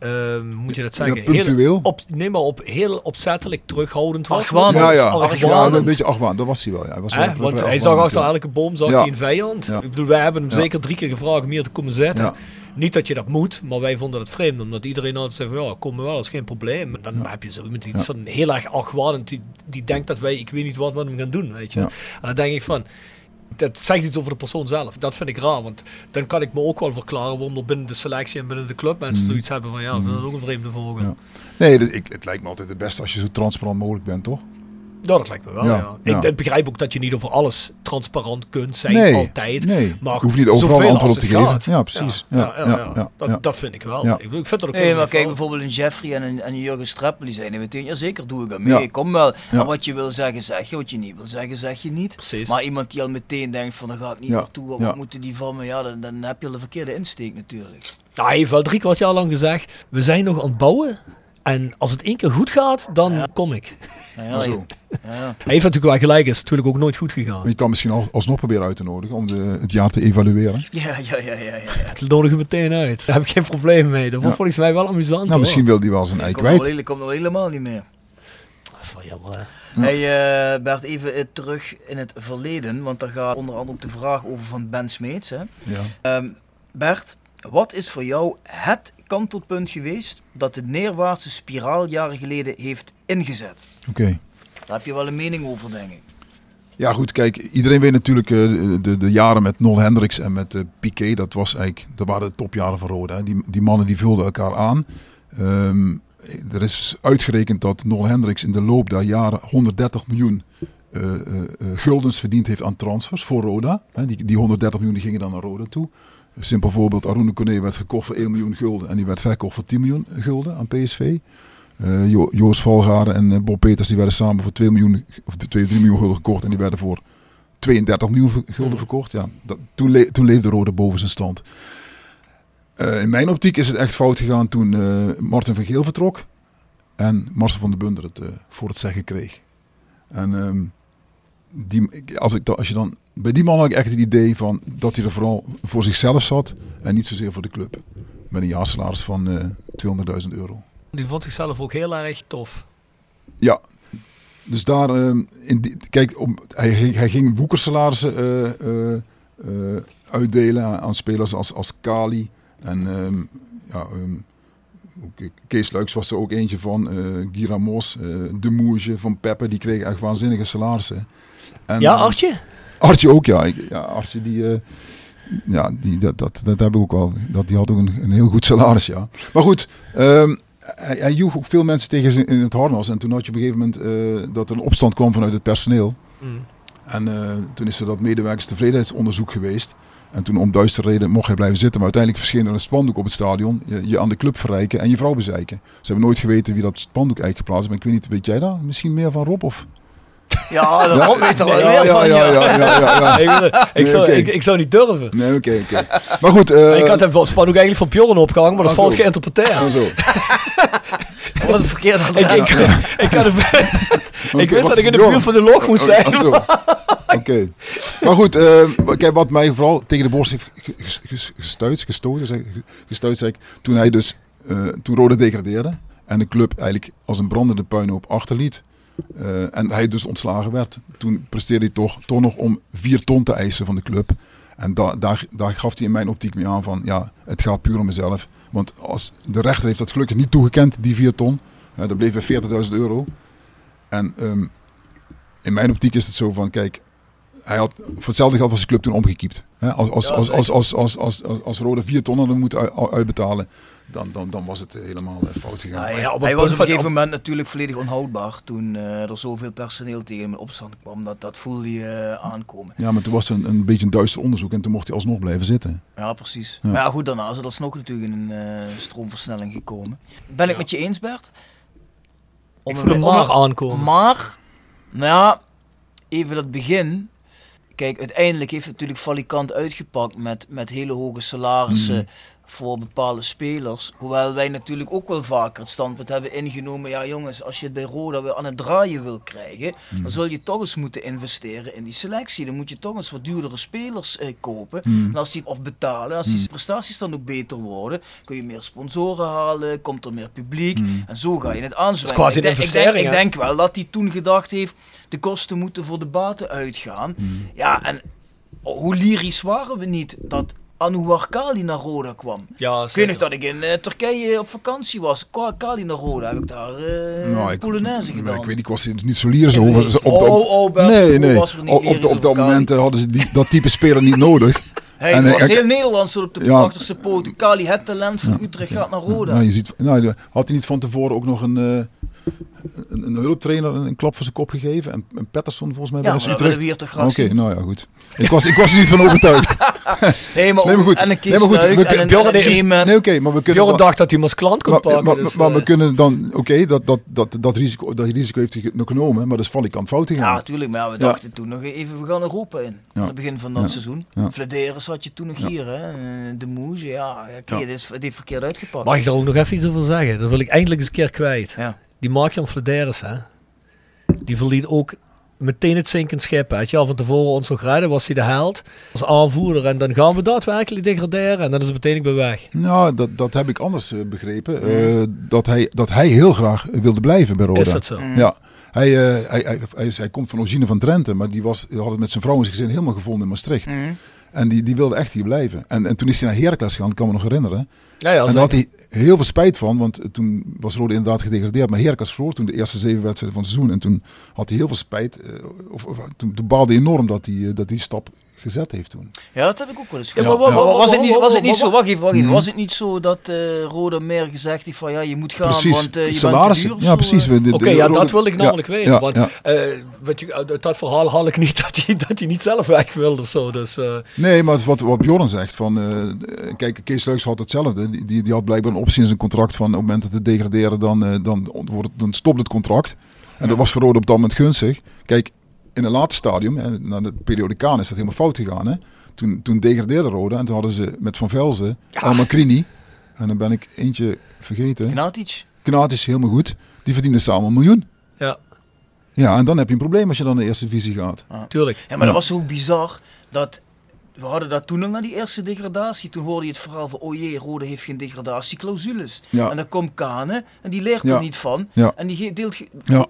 A: ehm, moet je dat
C: Ja,
A: zeggen,
C: punctueel.
A: heel, op, nee, maar op, heel opzettelijk terughoudend was.
B: Argwanend.
C: Ja, ja.
A: Argwanend.
C: ja, een beetje argwaan. Dat was hij wel. Ja. Hij was
A: Hè?
C: wel
A: Want hij zag achter
C: ja.
A: elke boom zag
C: Ja.
A: hij een vijand.
C: Ja.
A: Ik bedoel, wij hebben hem
C: Ja.
A: zeker drie keer gevraagd om hier te komen zitten.
C: Ja.
A: Niet dat je dat moet, maar wij vonden het vreemd. Omdat iedereen altijd zei van ja, kom maar wel, dat is geen probleem. En dan heb je zo iemand die is dan heel erg argwanend. Die, die denkt dat wij, ik weet niet wat met hem gaan doen, weet je.
C: Ja.
A: En dan denk ik van, dat zegt iets over de persoon zelf. Dat vind ik raar, want dan kan ik me ook wel verklaren waarom er binnen de selectie en binnen de club mensen zoiets hebben van ja, we zijn ook een vreemde vogel.
C: Ja. Nee, ik, het lijkt me altijd het beste als je zo transparant mogelijk bent, toch?
A: Dat lijkt me wel. Ja,
C: Ja, ja.
A: Ik, ik begrijp ook dat je niet over alles transparant kunt zijn,
C: Nee,
A: altijd.
C: nee.
A: Maar
C: Je hoeft niet overal antwoord op te geven.
A: gaat.
C: Ja, precies.
A: Ja,
C: Ja,
A: ja,
C: ja,
A: ja,
C: ja,
A: dat,
C: ja.
A: dat vind ik wel.
C: Ja.
A: Ik, ik vind dat ook
B: Nee,
A: wel
B: maar kijk bijvoorbeeld een Jeffrey en een, en een Jurgen Streppel, die zeiden meteen, ja zeker doe ik dat mee,
C: Ja.
B: ik kom wel.
C: Ja.
B: En wat je wil zeggen, zeg je, wat je niet wil zeggen, zeg je niet.
A: Precies.
B: Maar iemand die al meteen denkt van, daar ga ik niet
C: Ja.
B: naartoe, wat,
C: Ja.
B: wat moeten die van me, ja, dan, dan heb je al de verkeerde insteek natuurlijk.
A: Ja, hij heeft wel drie kwart jaar lang gezegd, we zijn nog aan het bouwen. En als het één keer goed gaat, dan kom ik.
B: Ja, ja,
C: Zo.
B: ja.
A: Hij heeft natuurlijk wel gelijk, is natuurlijk ook nooit goed gegaan.
C: Maar je kan misschien al- alsnog proberen uit te nodigen om de, het jaar te evalueren.
B: Ja, ja, ja, ja, ja.
A: nodigen meteen uit. Daar heb ik geen probleem mee. Dat wordt
C: Ja.
A: volgens mij wel amusant.
C: Nou,
A: hoor.
C: misschien wil die wel zijn ei kwijt.
B: wel- komt nog helemaal niet meer.
A: Dat is wel jammer, hè.
B: Hey eh, Bert, even eh, terug in het verleden, want daar gaat onder andere ook de vraag over van Ben Smeets. Hè?
C: Ja.
B: Ehm, Bert, wat is voor jou het kantelpunt geweest dat de neerwaartse spiraal jaren geleden heeft ingezet?
C: Oké.
B: Daar heb je wel een mening over, denk ik.
C: Ja, goed, kijk, iedereen weet natuurlijk eh, de, de jaren met Nol Hendricks en met eh Piqué. Dat, was eigenlijk, dat waren de topjaren van Roda. hè. Die, die mannen die vulden elkaar aan. Ehm, er is uitgerekend dat Nol Hendricks in de loop der jaren 130 miljoen eh, guldens verdiend heeft aan transfers voor Roda. Hè, die, die 130 miljoen die gingen dan naar Roda toe. Een simpel voorbeeld, Arune Kone werd gekocht voor 1 miljoen gulden en die werd verkocht voor 10 miljoen gulden aan PSV. Eh, Jo- Joost Valgaarden en eh, Bob Peters die werden samen voor 2 miljoen, of 2, 3 miljoen gulden gekocht en die werden voor 32 miljoen gulden verkocht. Ja, dat, toen, le- toen leefde Rode boven zijn stand. Eh, in mijn optiek is het echt fout gegaan toen Martin van Geel vertrok en Marcel van der Bunder het voor het zeggen kreeg. En ehm, die, als, ik, als je dan, bij die man had ik echt het idee van dat hij er vooral voor zichzelf zat en niet zozeer voor de club. Met een jaarsalaris van eh 200.000 euro.
A: Die vond zichzelf ook heel erg tof.
C: Ja, dus daar, ehm, in die, kijk, om, hij, ging- hij ging woekersalarissen eh, eh, eh, uitdelen aan, spelers als, als Kali en ehm, ja, ehm, eh, Kees Luiks was er ook eentje van, eh Guy Ramos, eh, De Moerje, Van Peppe, die kregen echt waanzinnige salarissen. En,
A: Ja,
C: eh,
A: Artje?
C: Artje ook, ja. Ik- ja Artje, die, eh, ja, die, dat, dat, dat heb ik ook wel. Dat, die had ook een, een heel goed salaris, ja. Maar goed, ehm, hij, hij joeg ook veel mensen tegen zijn- in het harnas. En toen had je op een gegeven moment eh, dat er een opstand kwam vanuit het personeel.
A: Mm.
C: En eh, toen is er dat medewerkerstevredenheidsonderzoek geweest. En toen om duistere reden mocht hij blijven zitten. Maar uiteindelijk verscheen er een spandoek op het stadion. Je, je aan de club verrijken en je vrouw bezeiken. Ze hebben nooit geweten wie dat spandoek eigenlijk geplaatst. Maar ik weet niet, weet jij daar misschien meer van Rob? Of?
B: Ja, dat
C: Ja,
B: weet er wel
C: ja,
B: meer
C: ja,
B: van.
C: ja, ja, ja, ja, ja.
A: ik, wil- ik,
C: Nee,
A: zou, ik, ik zou niet durven.
C: Nee, oké, oké. Maar goed. eh,
A: ik had hem wel span ook eigenlijk van Bjorn opgehangen, maar dat valt geïnterpreteerd.
C: zo.
B: Dat was een verkeerde
A: Ik,
B: adres.
A: ik, ik, had hem- ik wist dat ik in de buurt van de log moest zijn.
C: zo. Oké. Maar goed, eh, kijk, wat mij vooral tegen de borst heeft ge- ges- ges- gestuurd, gestoten, zeg, gestuurd, zeg ik, toen hij dus, eh, toen Rode degradeerde en de club eigenlijk als een brandende puinhoop achterliet. Eh, en hij dus ontslagen werd. Toen presteerde hij toch, toch nog om vier ton te eisen van de club. En da, daar, daar gaf hij in mijn optiek mee aan van, ja, het gaat puur om mezelf. Want als, de rechter heeft dat gelukkig niet toegekend, die vier ton. Eh, dat bleef bij 40.000 euro. En ehm, in mijn optiek is het zo van, kijk, hij had voor hetzelfde geld was de club toen omgekiept. Hè, als, als, als, als, als, als, als, als, als Rode vier ton hadden moeten uitbetalen, dan, dan, dan was het helemaal eh, fout gegaan.
B: Ja,
A: ja, op
B: hij was op een gegeven moment natuurlijk volledig onhoudbaar toen eh, er zoveel personeel tegen hem in opstand kwam. Dat, dat voelde je eh, aankomen.
C: Ja, maar toen was er een, een beetje een duister onderzoek en toen mocht hij alsnog blijven zitten.
B: Ja, precies.
C: Ja.
B: Maar ja, goed, daarna is het alsnog natuurlijk in een eh, stroomversnelling gekomen. Ben ik met je eens, Bert? Om
A: Ik voel hem maar aankomen.
B: Maar, nou ja, even dat begin. Kijk, uiteindelijk heeft natuurlijk Valikant uitgepakt met, met hele hoge salarissen
A: Mhm.
B: Voor bepaalde spelers. Hoewel wij natuurlijk ook wel vaker het standpunt hebben ingenomen. Ja jongens, als je het bij Roda weer aan het draaien wil krijgen,
A: Mhm.
B: dan zul je toch eens moeten investeren in die selectie. Dan moet je toch eens wat duurdere spelers eh, kopen.
A: Mhm.
B: En als die, of betalen. Als die prestaties dan ook beter worden, kun je meer sponsoren halen, komt er meer publiek. En zo ga je het aanzwengelen.
A: quasi
B: Ik
A: een
B: denk- ik, denk, ik denk wel dat hij toen gedacht heeft, de kosten moeten voor de baten uitgaan. Ja, en hoe lyrisch waren we niet dat Anouar Kali naar Roda kwam.
A: Ja,
B: Ik weet nog dat ik in eh, Turkije op vakantie was. Kali naar Roda heb ik daar eh
C: Nou, ik,
B: Polonaise
C: nou,
B: gedaan.
C: ik weet niet, ik was niet zo lyrisch
B: Even
C: over. Op
B: Oh, oh, Bert,
C: nee, nee.
B: was er niet
C: Op, op,
B: lyrisch
C: de- op
B: over
C: dat moment eh, hadden ze die, dat type speler niet nodig.
B: Hey,
C: En,
B: het was
C: ik-
B: heel Nederland stond op de
C: Ja.
B: achterste poten. Kali, het talent van Utrecht gaat naar Roda.
C: Nou, je ziet, nou, had hij niet van tevoren ook nog een, eh, een, een hulptrainer een, een klap voor zijn kop gegeven? En, en Patterson volgens mij
B: Ja,
C: bij Utrecht?
B: graag
C: Oké, nou ja, goed. Ik was, ik was er niet van overtuigd.
B: Nee, maar,
C: Nee, maar goed.
B: En een
C: Nee, maar goed, we
B: en
A: Bjorn is-
B: Zeeman.
C: Nee, oké, maar we kunnen...
A: Bjorn dacht dat hij hem als klant kon
C: maar,
A: pakken.
C: maar,
A: dus,
C: maar we
A: eh,
C: kunnen dan, oké, dat, dat, dat, dat, risico, dat risico heeft hij nog genomen, maar dat is valikant fout
B: Ja,
C: gegaan.
B: natuurlijk. Maar ja, we
C: Ja.
B: dachten toen nog even, we gaan Europa in.
C: Ja.
B: Aan het begin van dat
C: Ja.
B: seizoen.
C: Ja.
B: Flederis had je toen nog hier, hè. Eh, De Moes, ja. ja oké,
C: Ja.
B: dit is, dit heeft verkeerd uitgepakt.
A: Mag ik daar ook nog even iets over zeggen? Dat wil ik eindelijk eens een keer kwijt.
B: Ja.
A: Die Mark-Jan Flederis, hè. Die verliet ook meteen het zinkend schip. Weet je al van tevoren ons nog redden, was hij de held als aanvoerder. En dan gaan we daadwerkelijk degraderen. En dan is het meteen weer weg.
C: Nou, dat, dat heb ik anders eh, begrepen. Eh, dat, hij, dat hij heel graag wilde blijven bij Roda.
A: Is dat zo?
B: Mm.
C: Ja. Hij, eh, hij, hij, hij, is- hij komt van origine van Drenthe, maar die was, had het met zijn vrouw en zijn gezin helemaal gevonden in Maastricht.
B: Mhm.
C: En die, die wilde echt hier blijven. En, en toen is hij naar Heracles gegaan, kan me nog herinneren.
A: Ja, ja,
C: en daar had hij heel veel spijt van, want toen was Rode inderdaad gedegradeerd. Maar Heracles verloor toen de eerste zeven wedstrijden van het seizoen. En toen had hij heel veel spijt. eh, Of, of, toen, toen baalde hij enorm dat hij, eh, dat die stap gezet heeft toen.
B: Ja, dat heb ik ook wel eens. Was, het niet, was het niet zo,
A: wa-
B: wacht even, wacht even.
C: Mhm.
B: Was het niet zo dat eh Rode meer gezegd heeft van ja, je moet gaan,
C: Precies,
B: want eh, je bent te
C: salarissen.
B: duur
C: Ja, precies.
B: eh?
A: Oké, ja, dat wil ik
C: ja,
A: namelijk weten.
C: ja,
A: want
C: ja.
A: eh, weet je, uit dat verhaal haal ik niet dat hij, dat hij niet zelf weg wilde of zo. Dus, eh,
C: Nee, maar het is wat, wat Bjorn zegt. Van, eh, kijk, Kees Luijks had hetzelfde. Die, die, die had blijkbaar een optie in zijn contract van op het moment dat het degraderen, dan, eh, dan, wordt het, dan stopt het contract. En dat was voor Rode op dat moment gunstig. Kijk, in een later stadium, hè, na de periode Kaan, is dat helemaal fout gegaan. Hè? Toen, toen degradeerde Rode en toen hadden ze met Van Velzen, ja. Macrini. En dan ben ik eentje vergeten.
B: Knatic?
C: Knatic, helemaal goed. Die verdienden samen een miljoen.
A: ja,
C: Ja, en dan heb je een probleem als je dan naar de eerste divisie gaat.
A: tuurlijk.
B: Ja, maar
C: Ja.
B: dat was zo bizar dat we hadden dat toen al na die eerste degradatie. Toen hoorde je het verhaal van, oh jee, Rode heeft geen degradatieclausules.
C: Ja.
B: En dan komt Kane en die leert
C: Ja.
B: er niet van.
C: Ja.
B: En die deelt,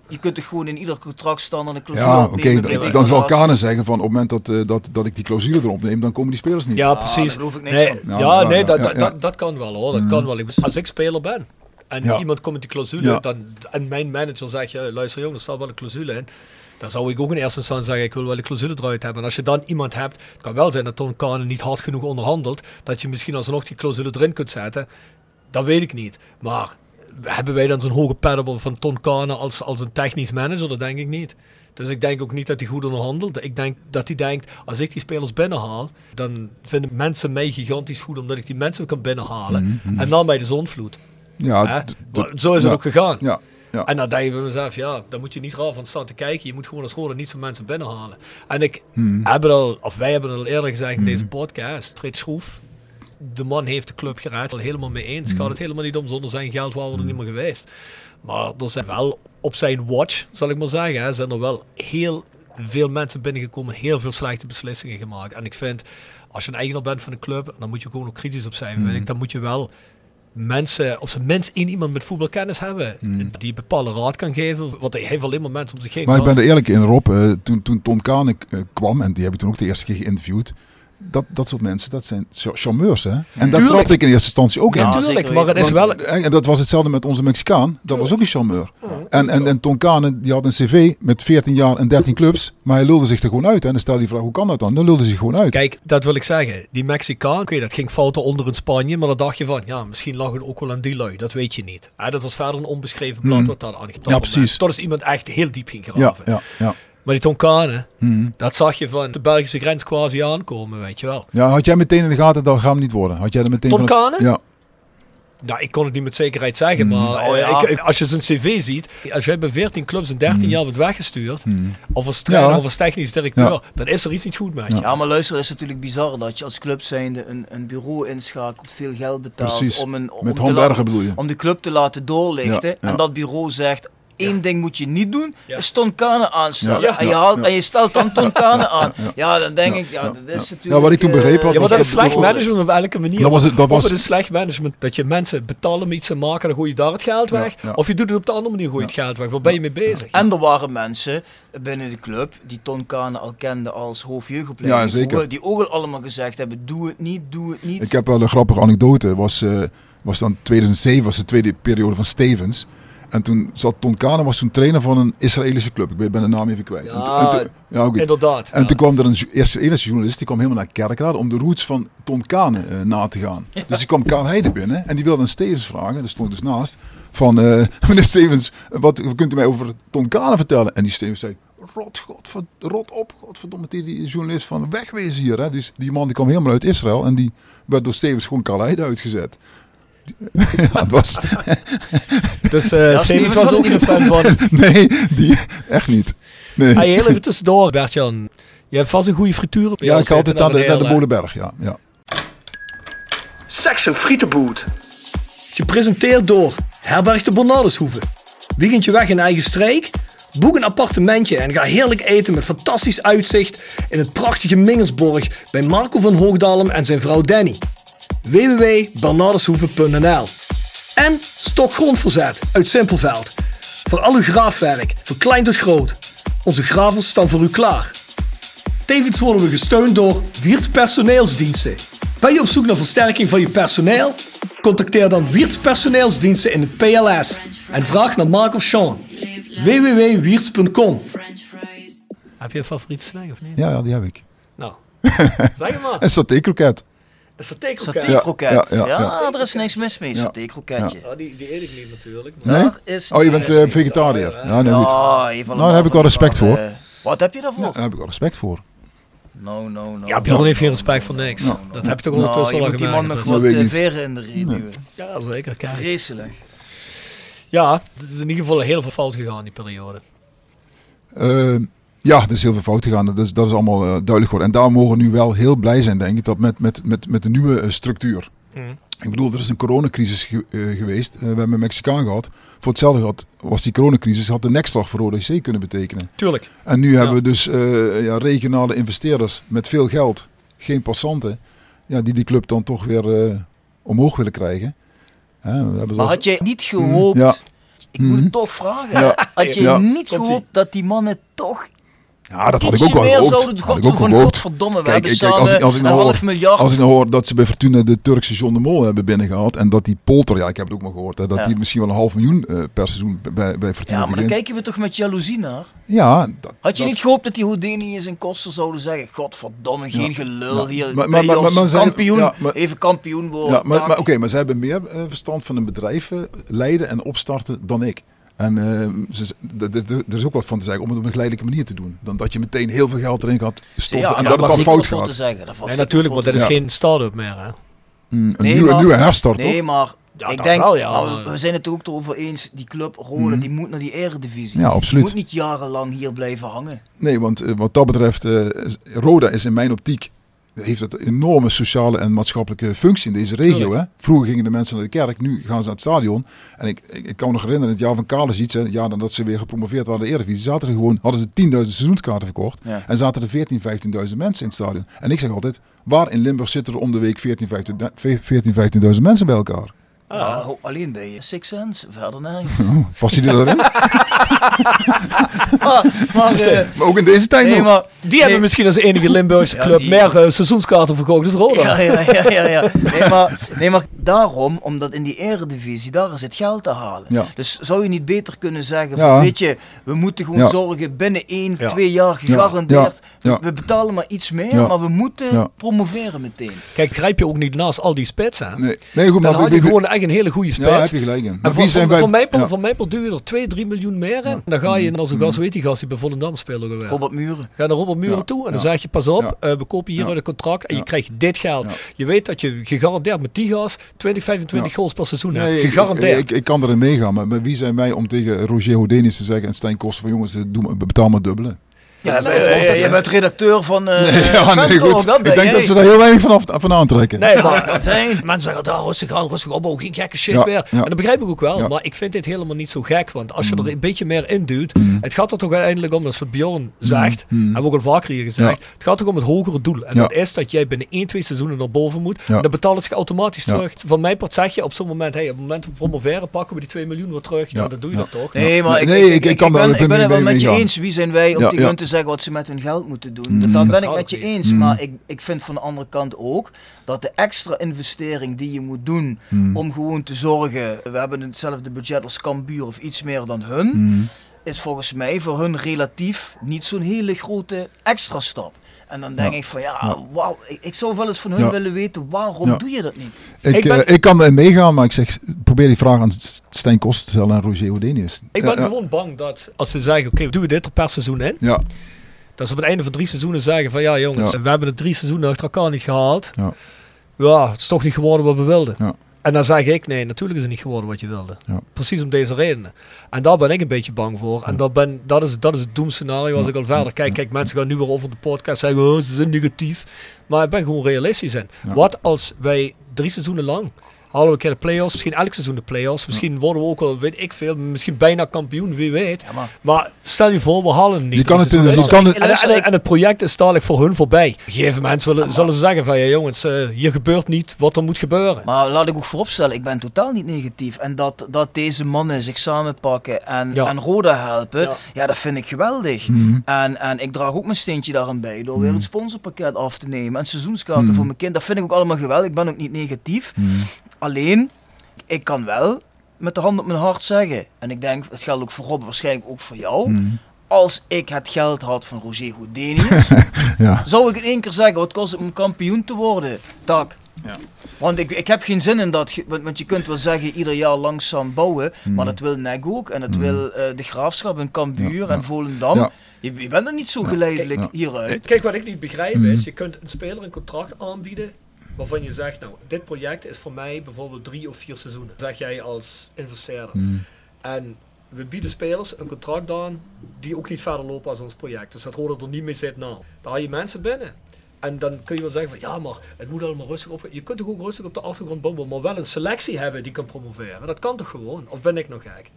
B: je kunt toch gewoon in ieder contract staan en een clausule
C: Ja, oké. dan- dan zal. Kane zeggen van op het moment dat, eh, dat, dat ik die clausule erop neem, dan komen die spelers niet.
A: Ja,
B: Ah,
A: precies.
B: daar geloof ik niks
A: nee,
B: van.
A: Ja,
C: Ja, ja,
A: nee,
C: ja,
A: dat,
C: ja,
A: dat,
C: ja.
A: dat, dat kan wel hoor. Dat kan wel. Ik- Als ik speler ben en
C: Ja.
A: iemand komt met die clausule,
C: Ja.
A: dan, en mijn manager zegt, ja, luister jongen, er staat wel een clausule in. Dan zou ik ook in eerste instantie zeggen, ik wil wel de clausule eruit hebben. En als je dan iemand hebt, het kan wel zijn dat Ton Kane niet hard genoeg onderhandelt, dat je misschien alsnog die clausule erin kunt zetten. Dat weet ik niet. Maar hebben wij dan zo'n hoge peddable van Ton Kane als, als een technisch manager? Dat denk ik niet. Dus ik denk ook niet dat hij goed onderhandelt. Ik denk dat hij denkt, als ik die spelers binnenhaal, dan vinden mensen mij gigantisch goed omdat ik die mensen kan binnenhalen. En dan bij de zonvloed.
C: Ja,
A: Hè? Zo is het
C: ja.
A: ook gegaan.
C: Ja, ja.
A: En dan denk je bij mezelf, ja, dan moet je niet raar van staan te kijken. Je moet gewoon als rode niet zo'n mensen binnenhalen. En ik
C: Hmm.
A: heb het al, of wij hebben het al eerder gezegd in deze podcast. Fred Schroef, de man heeft de club geraakt. Al helemaal mee eens.
C: Hmm.
A: Gaat het helemaal niet om. Zonder zijn geld waren we er niet meer geweest. Maar er zijn wel op zijn watch, zal ik maar zeggen, hè, zijn er wel heel veel mensen binnengekomen. Heel veel slechte beslissingen gemaakt. En ik vind, als je een eigenaar bent van een club, dan moet je gewoon ook kritisch op zijn.
C: Hmm.
A: vind ik. Dan moet je wel mensen, op zijn minst één iemand met voetbalkennis hebben. Die een bepaalde raad kan geven. Want hij heeft alleen maar mensen om zich heen.
C: Maar ik ben er eerlijk in, Rob. eh, toen, toen Ton Kane eh, kwam, en die heb ik toen ook de eerste keer geïnterviewd. Dat, dat soort mensen, dat zijn cha- charmeurs, hè? En daar
A: Tuurlijk.
C: trapte ik in eerste instantie ook
B: Ja,
C: in.
A: Tuurlijk, maar het is wel...
C: En dat was hetzelfde met onze Mexicaan. Dat was ook een charmeur. En, en, en Ton Kane, die had een cv met 14 jaar en 13 clubs. Maar hij lulde zich er gewoon uit. hè. En dan stel je die vraag, hoe kan dat dan? Dan lulde hij zich gewoon uit.
A: Kijk, dat wil ik zeggen. Die Mexicaan, oké, dat ging fouten onder in Spanje, maar dan dacht je van, ja, misschien lag het ook wel aan die lui. Dat weet je niet. Hè, dat was verder een onbeschreven blad
C: Hmm.
A: wat daar aan
C: Ja, precies.
A: Tot is iemand echt heel diep ging
C: ja,
A: graven.
C: ja, ja.
A: Maar die Tonkane,
C: Mhm.
A: dat zag je van de Belgische grens quasi aankomen, weet je wel.
C: Ja, had jij meteen in de gaten, dat gaat hem niet worden? Had jij er meteen
A: Ton
C: van het-? Ja.
A: Nou, ik kon het niet met zekerheid zeggen, maar
B: Oh,
A: eh,
B: ja.
A: ik- als je zijn cv ziet, als jij bij 14 clubs in 13 jaar wordt weggestuurd, of als trainer
C: Hmm. Ja.
A: of als technisch directeur,
C: Ja.
A: dan is er iets niet goed met je.
B: Ja, maar luister, het is natuurlijk bizar dat je als club zijnde een, een bureau inschakelt, veel geld betaalt
C: Precies.
B: om, een, om, laten-
C: bedoel je?
B: om de club te laten doorlichten.
C: Ja, ja.
B: En dat bureau zegt, één ding moet je niet doen, is Tonkane aanstellen.
C: Ja.
B: En, je haalt, en je stelt dan Tonkane aan. Ja, dan denk ik, ja, dat is natuurlijk...
C: Ja, wat ik toen
B: eh,
C: begrepen had,
A: Ja, maar dat is slecht management op elke manier.
C: Dat was het- dat
A: Of
C: was-
A: het is slecht management dat je mensen betalen om iets te maken, dan gooi je daar het geld weg. Of je doet het op de andere manier, gooi je het geld weg. Waar ben je mee bezig?
B: En er waren mensen binnen de club die Ton Kane al kenden als hoofdjeugdopleiding.
C: Ja, zeker.
B: Die ook al allemaal gezegd hebben, doe het niet, doe het niet.
C: Ik heb wel een grappige anekdote. Was, eh, was dan 2007, was de tweede periode van Stevens. En toen zat Ton Kane, was toen trainer van een Israëlische club. Ik ben de naam even kwijt.
A: Ja,
C: En toen- en toen- ja, oké.
A: Inderdaad.
C: En
A: ja.
C: toen kwam er een Israëlische journalist, die kwam helemaal naar Kerkrade om de roots van Ton Kane eh, na te gaan. Dus die kwam Karl Heide binnen en die wilde aan Stevens vragen, daar stond dus naast, van eh, meneer Stevens, wat kunt u mij over Ton Kane vertellen? En die Stevens zei, rot, godverd, rot op, godverdomme, die, die journalist van wegwezen hier. Hè? Dus die man die kwam helemaal uit Israël en die werd door Stevens gewoon Karl Heide uitgezet. ja, het was,
A: Dus eh
B: Stevens was
A: ook
B: niet
A: een fan van.
C: nee, die, echt niet. Nee.
A: Hey, heel even tussendoor, Bert-Jan. Je hebt vast een goede frituur op
C: ja, ik ga altijd naar de, naar de. Molenberg, ja. ja.
A: Section Frietenboot. Gepresenteerd door Herberg de Bernardeshoeve. Weekendje weg in eigen streek? Boek een appartementje en ga heerlijk eten met fantastisch uitzicht in het prachtige Mingersborg bij Marco van Hoogdalem en zijn vrouw Danny. www.bernardeshoeve.nl En Stokgrondverzet uit Simpelveld. Voor al uw graafwerk, van klein tot groot. Onze gravels staan voor u klaar. Tevens worden we gesteund door Wiert's personeelsdiensten. Ben je op zoek naar versterking van je personeel? Contacteer dan Wiert's personeelsdiensten in het PLS en vraag naar Mark of Sean. www.wierts.com Heb je een favoriete snack of niet?
C: Ja, ja, die heb ik.
A: Nou, zeg het maar.
C: Een saté-kroket.
A: Satékroket.
C: Ja,
B: Ja,
C: ja, ja, ja.
B: er is niks mis mee,
C: Ja.
B: saté-kroketje.
A: Oh, die, die eet ik niet natuurlijk.
C: Nee? Oh, je bent eh, vegetariër. Ja, nee, goed.
B: Ja, even
C: Nou, daar heb ik wel respect voor.
B: eh, Wat heb je daarvoor?
C: Daar heb ik wel respect voor.
B: No, no, no.
A: Ja, Bjorn heeft geen respect voor niks.
C: Nou,
A: Dat heb je toch
B: Nou,
A: ondertussen
B: je
A: wel
B: moet die man nog wat eh, veren in de reet duwen.
A: Ja, zeker. Kijk.
B: Vreselijk.
A: Ja, het is in ieder geval heel veel fout gegaan die periode.
C: Ja, er is heel veel fout gegaan. Dat is, dat is allemaal eh, duidelijk geworden. En daar mogen we nu wel heel blij zijn, denk ik, dat met, met, met, met de nieuwe eh, structuur.
A: Mhm.
C: Ik bedoel, er is een coronacrisis ge- eh, geweest. We hebben een Mexicaan gehad. Voor hetzelfde had, was die coronacrisis, had de nekslag voor Rode C kunnen betekenen.
A: Tuurlijk.
C: En nu hebben we dus eh, ja, regionale investeerders met veel geld, geen passanten, ja, die die club dan toch weer eh, omhoog willen krijgen.
B: Maar had je niet gehoopt,
C: Ja.
B: ik moet het toch vragen,
C: Ja.
B: had je
C: Ja.
B: niet gehoopt dat die mannen toch
C: Ja, dat had ik ook wel gehoopt. Had ik ook
B: van
C: gehoopt.
B: godverdomme, we
C: Kijk, als ik- als ik
B: een
C: nou
B: half
C: hoor-
B: miljard.
C: Als ik nou hoor dat ze bij Fortuna de Turkse John de Mol hebben binnengehaald en dat die Polter, ja ik heb het ook maar gehoord, hè, dat
B: Ja.
C: die misschien wel een half miljoen eh, per seizoen bij, bij Fortuna
B: ja, maar dan
C: verdient.
B: kijken we toch met jaloezie naar.
C: Ja, dat,
B: Had je
C: dat-
B: niet gehoopt dat die Houdini's en Koster zouden zeggen, godverdomme, geen gelul hier,
C: Maar-
B: maar, kampioen, even kampioen worden.
C: Ja, maar, oké, maar ze hebben meer eh, verstand van een bedrijf eh, leiden en opstarten dan ik. En eh, er is ook wat van te zeggen om het op een geleidelijke manier te doen. Dan dat je meteen heel veel geld erin gaat stoppen
B: ja,
C: en dat het dan fout gaat.
A: Nee, natuurlijk, want
B: te
A: is geen start-up meer. Hè?
C: Mm, een,
B: Nee,
C: nieuwe,
B: maar-
C: nieuwe herstart,
B: Nee,
C: toch?
B: maar
A: Ja,
B: ik
A: dat
B: denk,
A: wel, ja,
B: nou, we zijn het er ook over eens, die club Rode,
C: Mhm.
B: die moet naar die eredivisie.
C: Ja,
B: Die
C: absoluut.
B: moet niet jarenlang hier blijven hangen.
C: Nee, want eh, wat dat betreft, eh, Roda is in mijn optiek, heeft het een enorme sociale en maatschappelijke functie in deze regio. Hè? Vroeger gingen de mensen naar de kerk, nu gaan ze naar het stadion. En ik, ik, ik kan me nog herinneren, het jaar van Kalesic, hè, het jaar nadat ze weer gepromoveerd waren de Eredivisie, zaten er gewoon, hadden ze 10.000 seizoenskaarten verkocht.
B: Ja.
C: En zaten er 14.000, 15.000 mensen in het stadion. En ik zeg altijd, waar in Limburg zitten er om de week 14.000, 15.000 14.000, 15.000 mensen bij elkaar?
B: Ja, ho- alleen bij Six Sense, verder nergens.
C: Oh, past die erin?
B: maar, maar, eh,
C: maar ook in deze tijd
B: nee,
C: nog.
B: maar,
A: Die hebben misschien als enige Limburgse
B: Ja,
A: club
B: die-
A: meer eh, seizoenskaarten verkocht dan Roda.
B: Ja, ja, ja, ja, ja. Nee, maar, nee, maar daarom, omdat in die eredivisie, daar is het geld te halen.
C: Ja.
B: Dus zou je niet beter kunnen zeggen,
C: Ja.
B: van, weet je, we moeten gewoon
C: Ja.
B: zorgen binnen één,
A: Ja.
B: twee jaar gegarandeerd.
C: Ja. Ja.
B: We betalen maar iets meer,
C: Ja.
B: maar we moeten
C: Ja.
B: promoveren meteen.
A: Kijk, grijp je ook niet naast al die spitsen.
C: Nee, nee goed,
A: Dan
C: maar
A: had je
C: wie-
A: gewoon echt een hele goede spits.
C: Ja, heb je gelijk in. Maar
A: En
C: wie
A: van,
C: zijn
A: van, Meijpel,
C: ja.
A: van duw je er 2, 3 miljoen meer in. Dan ga je naar zo'n gast, weet die gast die bij Volendam spelen geweest.
B: Robert Muren.
A: Ga naar Robert Muren
C: Ja,
A: toe en dan
C: ja,
A: zeg je pas op,
C: ja.
A: eh, we kopen hier
C: Ja.
A: uit een contract en je krijgt dit geld.
C: Ja.
A: Je weet dat je gegarandeerd met die gast 20, 25
C: Ja.
A: goals per seizoen
C: Nee,
A: hebt.
C: ik-
A: Gegarandeerd.
C: Ik, ik, ik kan erin meegaan, maar, maar wie zijn wij om tegen Roger Houdini's te zeggen en Stijn Koster van jongens, eh, doe, maar- betaal maar dubbele.
B: Ja,
A: Ja,
B: nee,
A: nee,
B: je bent redacteur van eh
C: ja, nee, goed.
B: dat
C: Ik denk
B: jij.
C: dat ze daar heel weinig van, af, van aantrekken.
A: Nee, maar
B: Dat zijn.
A: mensen zeggen, daar rustig aan, rustig op, oh, geen gekke shit
C: Ja,
A: weer.
C: ja.
A: En dat begrijp ik ook wel,
C: Ja.
A: maar ik vind dit helemaal niet zo gek. Want als je
C: Mm.
A: er een beetje meer in duwt, het gaat er toch uiteindelijk om, dat is wat Bjorn zegt,
C: Mm.
A: hebben we ook al vaker hier gezegd,
C: Ja.
A: het gaat toch om het hogere doel. En
C: Ja.
A: dat is dat jij binnen 1, 2 seizoenen naar boven moet.
C: Ja.
A: En dan betalen ze automatisch
C: Ja.
A: terug. Van mijn part zeg je op zo'n moment, hey, op het moment dat we promoveren, pakken we die 2 miljoen weer terug. Ja,
C: Ja.
A: dan doe je
C: Ja.
A: dat toch?
B: Nee, maar ik, ik, ben, het wel met je eens. Wie zijn wij om hun te zeggen wat ze met hun geld moeten doen?
C: Mm.
B: Dus daar ben ik met je eens.
C: Mm.
B: Maar ik, ik vind van de andere kant ook dat de extra investering die je moet doen
C: Mm.
B: om gewoon te zorgen, we hebben hetzelfde budget als Cambuur of iets meer dan hun,
C: Mm.
B: is volgens mij voor hun relatief niet zo'n hele grote extra stap. En dan denk
C: Ja.
B: ik van ja, wauw, ik, ik zou wel eens van hun
C: Ja.
B: willen weten waarom
C: Ja.
B: doe je dat niet?
C: Ik,
A: Ik ben-
C: eh, ik kan erin meegaan, maar ik zeg, probeer die vraag aan Stijn Koster te stellen en Roger Houdini's.
A: Ik ben gewoon bang dat als ze zeggen, oké, we doen dit er per seizoen in.
C: Ja,
A: Dat ze op het einde van drie seizoenen zeggen van ja jongens,
C: Ja.
A: we hebben het drie seizoenen achter elkaar niet gehaald.
C: Ja.
A: Ja, het is toch niet geworden wat we wilden.
C: Ja.
A: En dan zeg ik, nee, natuurlijk is het niet geworden wat je wilde.
C: Ja.
A: Precies om deze redenen. En daar ben ik een beetje bang voor. En dat, ben, dat, is, dat is het doemscenario als
C: Ja.
A: ik al verder kijk. Kijk, mensen gaan nu weer over de podcast zeggen, oh, ze zijn negatief. Maar ik ben gewoon realistisch in. Wat als wij drie seizoenen lang halen we een keer de play-offs. Misschien elk seizoen de play-offs. Misschien worden we ook wel, weet ik veel, misschien bijna kampioen, wie weet.
B: Ja, maar-
A: Maar stel je voor, we halen het niet.
C: Je kan het
A: seizoen.
C: kan het-
A: en, en, en het project is dadelijk voor hun voorbij. Op een gegeven moment zullen, zullen ze zeggen van, ja jongens, eh, hier gebeurt niet wat er moet gebeuren.
B: Maar laat ik ook vooropstellen, ik ben totaal niet negatief. En dat, dat deze mannen zich samenpakken en,
A: Ja.
B: en Roda helpen, ja.
A: Ja.
B: dat vind ik geweldig.
C: Mhm.
B: En, en ik draag ook mijn steentje daarin bij door weer
C: Mhm.
B: het sponsorpakket af te nemen en seizoenskaarten
C: Mhm.
B: voor mijn kind. Dat vind ik ook allemaal geweldig. Ik ben ook niet negatief. Alleen, ik kan wel met de hand op mijn hart zeggen, en ik denk, het geldt ook voor Rob, waarschijnlijk ook voor jou.
C: Mhm.
B: Als ik het geld had van Roger Goudenius,
C: Ja.
B: zou ik in één keer zeggen, wat kost het om kampioen te worden? Tak.
C: Ja.
B: Want ik, ik heb geen zin in dat, want, want je kunt wel zeggen ieder jaar langzaam bouwen,
C: Mm.
B: maar dat wil NEC ook en dat
C: Mm.
B: wil eh, de Graafschap en Cambuur
C: Ja,
B: en. Volendam.
C: Ja.
B: Je, je bent er niet zo geleidelijk
C: Ja.
B: hieruit.
A: Kijk, wat ik niet begrijp is, je kunt een speler een contract aanbieden waarvan je zegt, nou, dit project is voor mij bijvoorbeeld drie of vier seizoenen. Zeg jij als investeerder.
C: Mhm.
A: En we bieden spelers een contract aan die ook niet verder lopen als ons project. Dus dat hoort er niet mee zit nou. Dan haal je mensen binnen. En dan kun je wel zeggen van ja, maar het moet allemaal rustig op. Je kunt toch ook rustig op de achtergrond bouwen, maar wel een selectie hebben die kan promoveren. Dat kan toch gewoon? Of ben ik nog gek?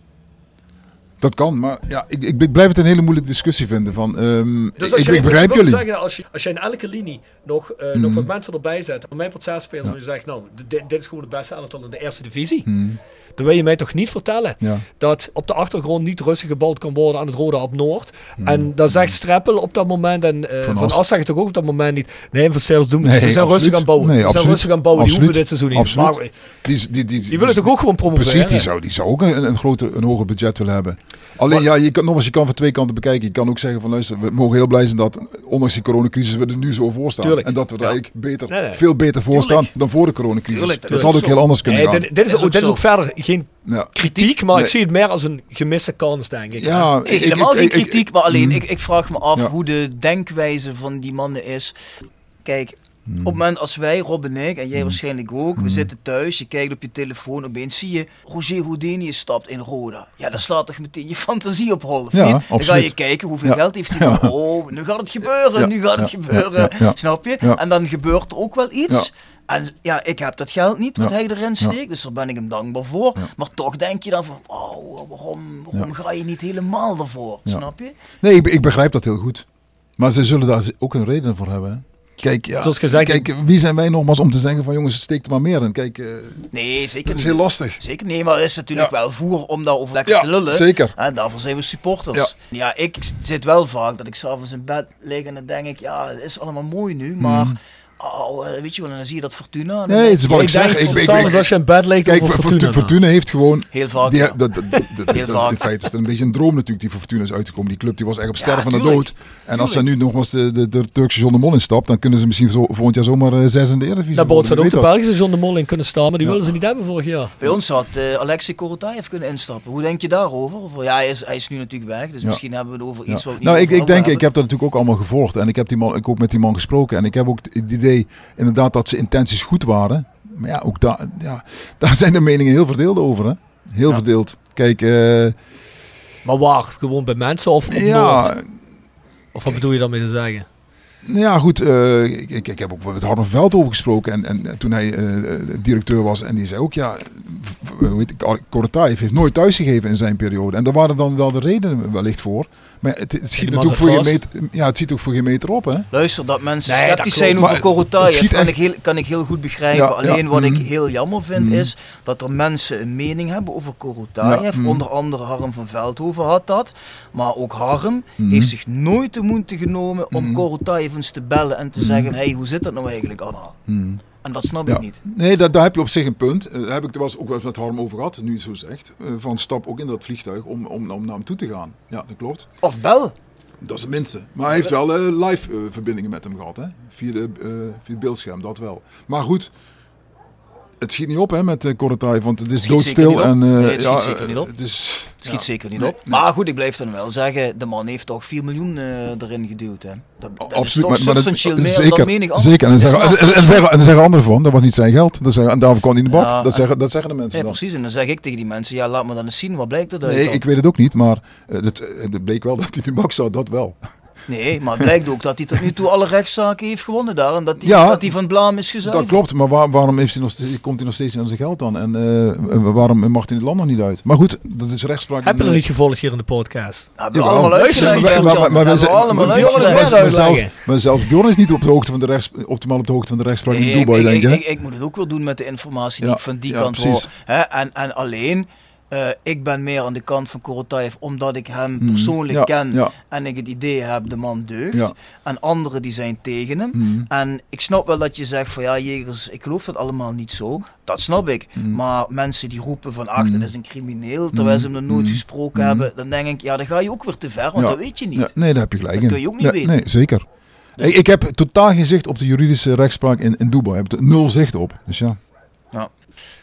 C: Dat kan, maar ja, ik, ik, blijf het een hele moeilijke discussie vinden. Van, ehm,
A: Dus
C: ik,
A: als je
C: ik begrijp jullie.
A: Zeggen, als, je, als je in elke linie nog, eh,
C: Mhm.
A: nog wat mensen erbij zet, om mijn processpelers, en je zegt, nou, dit, dit is gewoon de beste elftal in de eerste divisie.
C: Mhm.
A: Dan wil je mij toch niet vertellen
C: Ja.
A: dat op de achtergrond niet rustig gebouwd kan worden aan het Rode op Noord.
C: Mhm.
A: En dan zegt Streppel op dat moment, en eh,
C: Van
A: Van,
C: As.
A: Zegt toch ook op dat moment niet, nee, investeerders doen
C: Nee,
A: we zijn
C: absoluut.
A: rustig aan het bouwen.
C: Nee,
A: we zijn rustig aan het bouwen, die
C: Absoluut.
A: hoeven dit seizoen niet.
C: Absoluut.
A: Maar
C: Die, die, die,
A: die willen toch ook gewoon promoveren?
C: Precies, die zou, die zou ook een, een, groter, een hoger budget willen hebben. Alleen ja, je kan, nogmaals, je kan van twee kanten bekijken. Je kan ook zeggen van luister, we mogen heel blij zijn dat ondanks die coronacrisis we er nu zo voor staan.
A: Tuurlijk.
C: En dat we er
A: Ja.
C: eigenlijk beter,
A: Nee, nee.
C: veel beter voor staan dan voor de coronacrisis.
B: Tuurlijk, dat
C: had
B: ook
C: heel anders kunnen
A: Nee,
C: gaan.
A: dit, dit is,
B: Is
A: ook,
B: ook
A: dit is ook verder geen
C: ja.
A: kritiek, maar
C: Nee.
A: ik zie het meer als een gemiste kans, denk ik.
C: Ja,
B: Nee, helemaal geen kritiek, maar alleen
C: mm.
B: ik, ik vraag me af
C: Ja.
B: hoe de denkwijze van die mannen is. Kijk,
C: Mm.
B: op het moment als wij, Rob en ik, en jij waarschijnlijk ook, we zitten thuis, je kijkt op je telefoon, opeens zie je Roger Houdinius stapt in Roda. Ja, dan slaat toch meteen je fantasie op hol,
C: Ja?
B: Dan ga je kijken hoeveel
C: Ja.
B: geld heeft hij
C: Ja.
B: Oh, nu gaat het gebeuren, nu gaat het gebeuren. Snap je? En dan gebeurt er ook wel iets. En ja, ik heb dat geld niet wat hij erin steekt, dus daar ben ik hem dankbaar voor. Maar toch denk je dan van, oh, waarom, waarom ga je niet helemaal ervoor?
C: Ja.
B: Snap je?
C: Nee, ik, ik begrijp dat heel goed. Maar ze zullen daar ook een reden voor hebben. hè. Kijk, ja,
A: Zoals gezegd-
C: kijk, wie zijn wij nogmaals om te zeggen van jongens, steek er maar meer in. Kijk, eh,
B: Nee, zeker
C: dat is
B: niet.
C: heel lastig.
B: Zeker nee, maar het is natuurlijk
C: Ja.
B: wel voer om daarover lekker
C: Ja,
B: te lullen.
C: zeker.
B: En daarvoor zijn we supporters. Ja. ik zit wel vaak dat ik s'avonds in bed lig en dan denk ik, ja, het is allemaal mooi nu, maar oh, eh, weet je wel, en dan zie je dat Fortuna.
C: Nee, het is wat ik zeg. Ik, ik,
A: s'avonds
C: ik-
A: als je in bed ligt
C: Kijk,
A: over
C: Fortuna, heeft gewoon...
B: Heel vaak.
C: Die,
B: ja.
C: dat, dat, dat, in feite is het een beetje een droom natuurlijk die voor Fortuna is uitgekomen. Die club die was echt op
B: Ja,
C: sterven van de dood. En als ze nu nogmaals de, de, de Turkse John de Mol instapt, dan kunnen ze misschien zo, volgend jaar zomaar eh, zes in de Eredivisie
A: Daar zou ook de. Belgische John de Mol in kunnen staan, maar die
C: Ja.
A: wilden ze niet hebben vorig jaar.
B: Bij ons had eh Alexei Korotayev kunnen instappen. Hoe denk je daarover? Of, ja, hij is, hij is nu natuurlijk weg, dus
C: Ja.
B: misschien hebben we het over
C: Ja.
B: iets wat
C: Nou, ik, denk, ik heb dat natuurlijk ook allemaal gevolgd. En ik heb die man, ik ook met die man gesproken. En ik heb ook het idee inderdaad dat zijn intenties goed waren. Maar ja, ook daar, ja, daar zijn de meningen heel verdeeld over. Hè? Heel
A: Ja.
C: verdeeld. Kijk, eh,
A: Maar waar? Gewoon bij mensen of op
C: ja,
A: Noord? Of wat bedoel je daarmee te zeggen?
C: Nou Ja, goed. eh, ik, ik, heb ook met Harm Veld over gesproken. En, en toen hij eh, directeur was. En die zei ook, ja, v- v- hoe heet ik, Korotayev heeft nooit thuisgegeven in zijn periode. En daar waren dan wel de redenen wellicht voor. Maar het, het schiet natuurlijk voor geen meter, ja, het ziet ook voor geen meter op, hè?
B: Luister, dat mensen
A: Nee, dat
B: sceptisch zijn over Korotayev
C: schiet
B: kan,
C: echt-
B: ik heel, kan ik heel goed begrijpen.
C: Ja,
B: Alleen
C: ja,
B: wat ik heel jammer vind
C: Mhm.
B: is dat er mensen een mening hebben over Korotayev.
C: Ja, mhm.
B: Onder andere Harm van Veldhoven had dat. Maar ook Harm heeft zich nooit de moeite genomen om. Korotayev eens te bellen en te zeggen, hey, hoe zit dat nou eigenlijk allemaal? En dat snap
C: Ja.
B: ik niet.
C: Nee, dat, daar heb je op zich een punt. Eh, daar heb ik er was ook wel eens met Harm over gehad, nu zo zegt. Eh, van stap ook in dat vliegtuig om, om, om naar hem toe te gaan. Ja, dat klopt.
B: Of bel.
C: Dat is het minste. Maar hij heeft wel eh, live verbindingen met hem gehad, hè? Via, de, via het beeldscherm, dat wel. Maar goed, het schiet niet op hè, met uh, Korotai, want het is doodstil. En, eh,
B: Nee, het schiet
C: ja,
B: zeker
C: eh,
B: niet op.
C: Het is,
B: Het schiet
C: ja.
B: zeker niet
C: Nee,
B: op.
C: nee.
B: Maar goed, ik blijf dan wel zeggen, de man heeft toch 4 miljoen eh, erin geduwd. Hè? Dat, dat is
C: Absoluut,
B: toch
C: maar,
B: substantieel meer
C: zeker,
B: dan menig ander.
C: zeker. En dan zeggen, en, en zeggen, en dan zeggen anderen van, dat was niet zijn geld. Dat zeggen, en daarvoor kwam hij in de bak.
B: Ja,
C: dat,
B: en-
C: zeggen, dat zeggen de mensen
B: Nee,
C: dan.
B: precies. En dan zeg ik tegen die mensen, ja, laat me dan eens zien, wat blijkt er
C: Nee,
B: dan?
C: ik weet het ook niet, maar eh, het, eh, het bleek wel dat hij in de bak zat, dat wel.
B: Nee, maar het blijkt ook dat hij tot nu toe alle rechtszaken heeft gewonnen daar. En dat hij,
C: Ja,
B: dat hij van blaam is gezuiverd.
C: Dat klopt, maar waar- waarom heeft hij nog steeds, komt hij nog steeds aan zijn geld dan? En eh, waarom mag hij het land nog niet uit? Maar goed, dat is rechtspraak.
A: Heb je
C: eh,
A: niet gevolgd hier in de podcast?
B: Hebben we allemaal uitgelegd.
C: maar- zelfs,
A: uitleggen.
C: maar zelfs Bjorn is niet op de hoogte van de rechts, optimaal op de hoogte van de rechtspraak
B: Nee,
C: in Dubai,
B: ik,
C: denk
B: ik,
C: ik.
B: ik, ik moet het ook wel doen met de informatie die
C: Ja,
B: ik van die
C: ja,
B: kant
C: precies.
B: hoor. Hè? En, en alleen, eh, ik ben meer aan de kant van Korotayev omdat ik hem
C: Mhm.
B: persoonlijk
C: Ja,
B: ken
C: ja.
B: en ik het idee heb de man deugt.
C: Ja.
B: En anderen die zijn tegen hem.
C: Mhm.
B: En ik snap wel dat je zegt van ja, Jegers, ik geloof dat allemaal niet zo. Dat snap ik.
C: Mhm.
B: Maar mensen die roepen van ach,
C: Mhm.
B: dat is een crimineel, terwijl ze hem nog nooit gesproken hebben, dan denk ik, ja, dan ga je ook weer te ver, want
C: Ja.
B: dat weet je niet.
C: Ja, nee, daar heb je gelijk
B: Dat kun je ook niet
C: Ja,
B: weten.
C: Nee, zeker.
B: Dus-
C: Ik, ik heb totaal geen zicht op de juridische rechtspraak in, in Dubai. Ik heb er nul zicht op. Dus ja.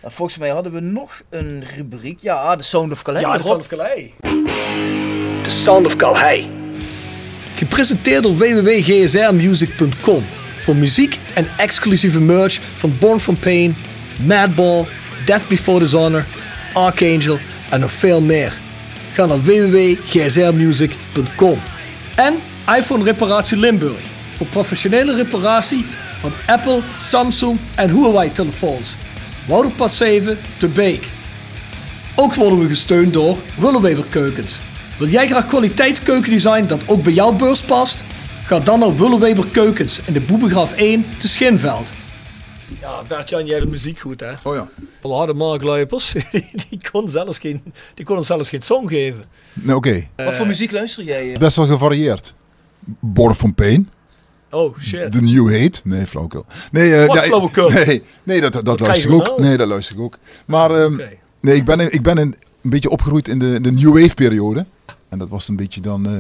B: Volgens mij hadden we nog een rubriek. Ja, de Sound of Calais.
A: Ja, de. Sound of Calais. The Sound of Calais. Gepresenteerd door www.gsrmusic.com voor muziek en exclusieve merch van Born From Pain, Madball, Death Before Dishonor, Archangel en nog veel meer. Ga naar www.gsrmusic.com. En iPhone Reparatie Limburg voor professionele reparatie van Apple, Samsung en Huawei telefoons. Wouderpad 7 te Beek. Ook worden we gesteund door Willeweber Keukens. Wil jij graag kwaliteitskeukendesign dat ook bij jouw beurs past? Ga dan naar Willeweber Keukens in de Boebegraaf 1 te Schinveld. Ja, Bert-Jan, jij hebt de muziek goed hè?
C: Oh ja.
A: Alle harde markluipers, die konden zelfs geen, die konden zelfs geen song geven.
C: Nee, Oké.
B: Wat voor muziek luister jij? eh?
C: Best wel gevarieerd. Born from Pain.
A: Oh shit.
C: The New Hate. Nee, flauwekul. Nee, eh, nee? Nee, dat, dat, luister ik ook.
A: nou?
C: Nee, dat luister ik ook. Maar ehm, nee, ik ben, ik ben een, een beetje opgegroeid in de, de New Wave periode. En dat was een beetje dan eh,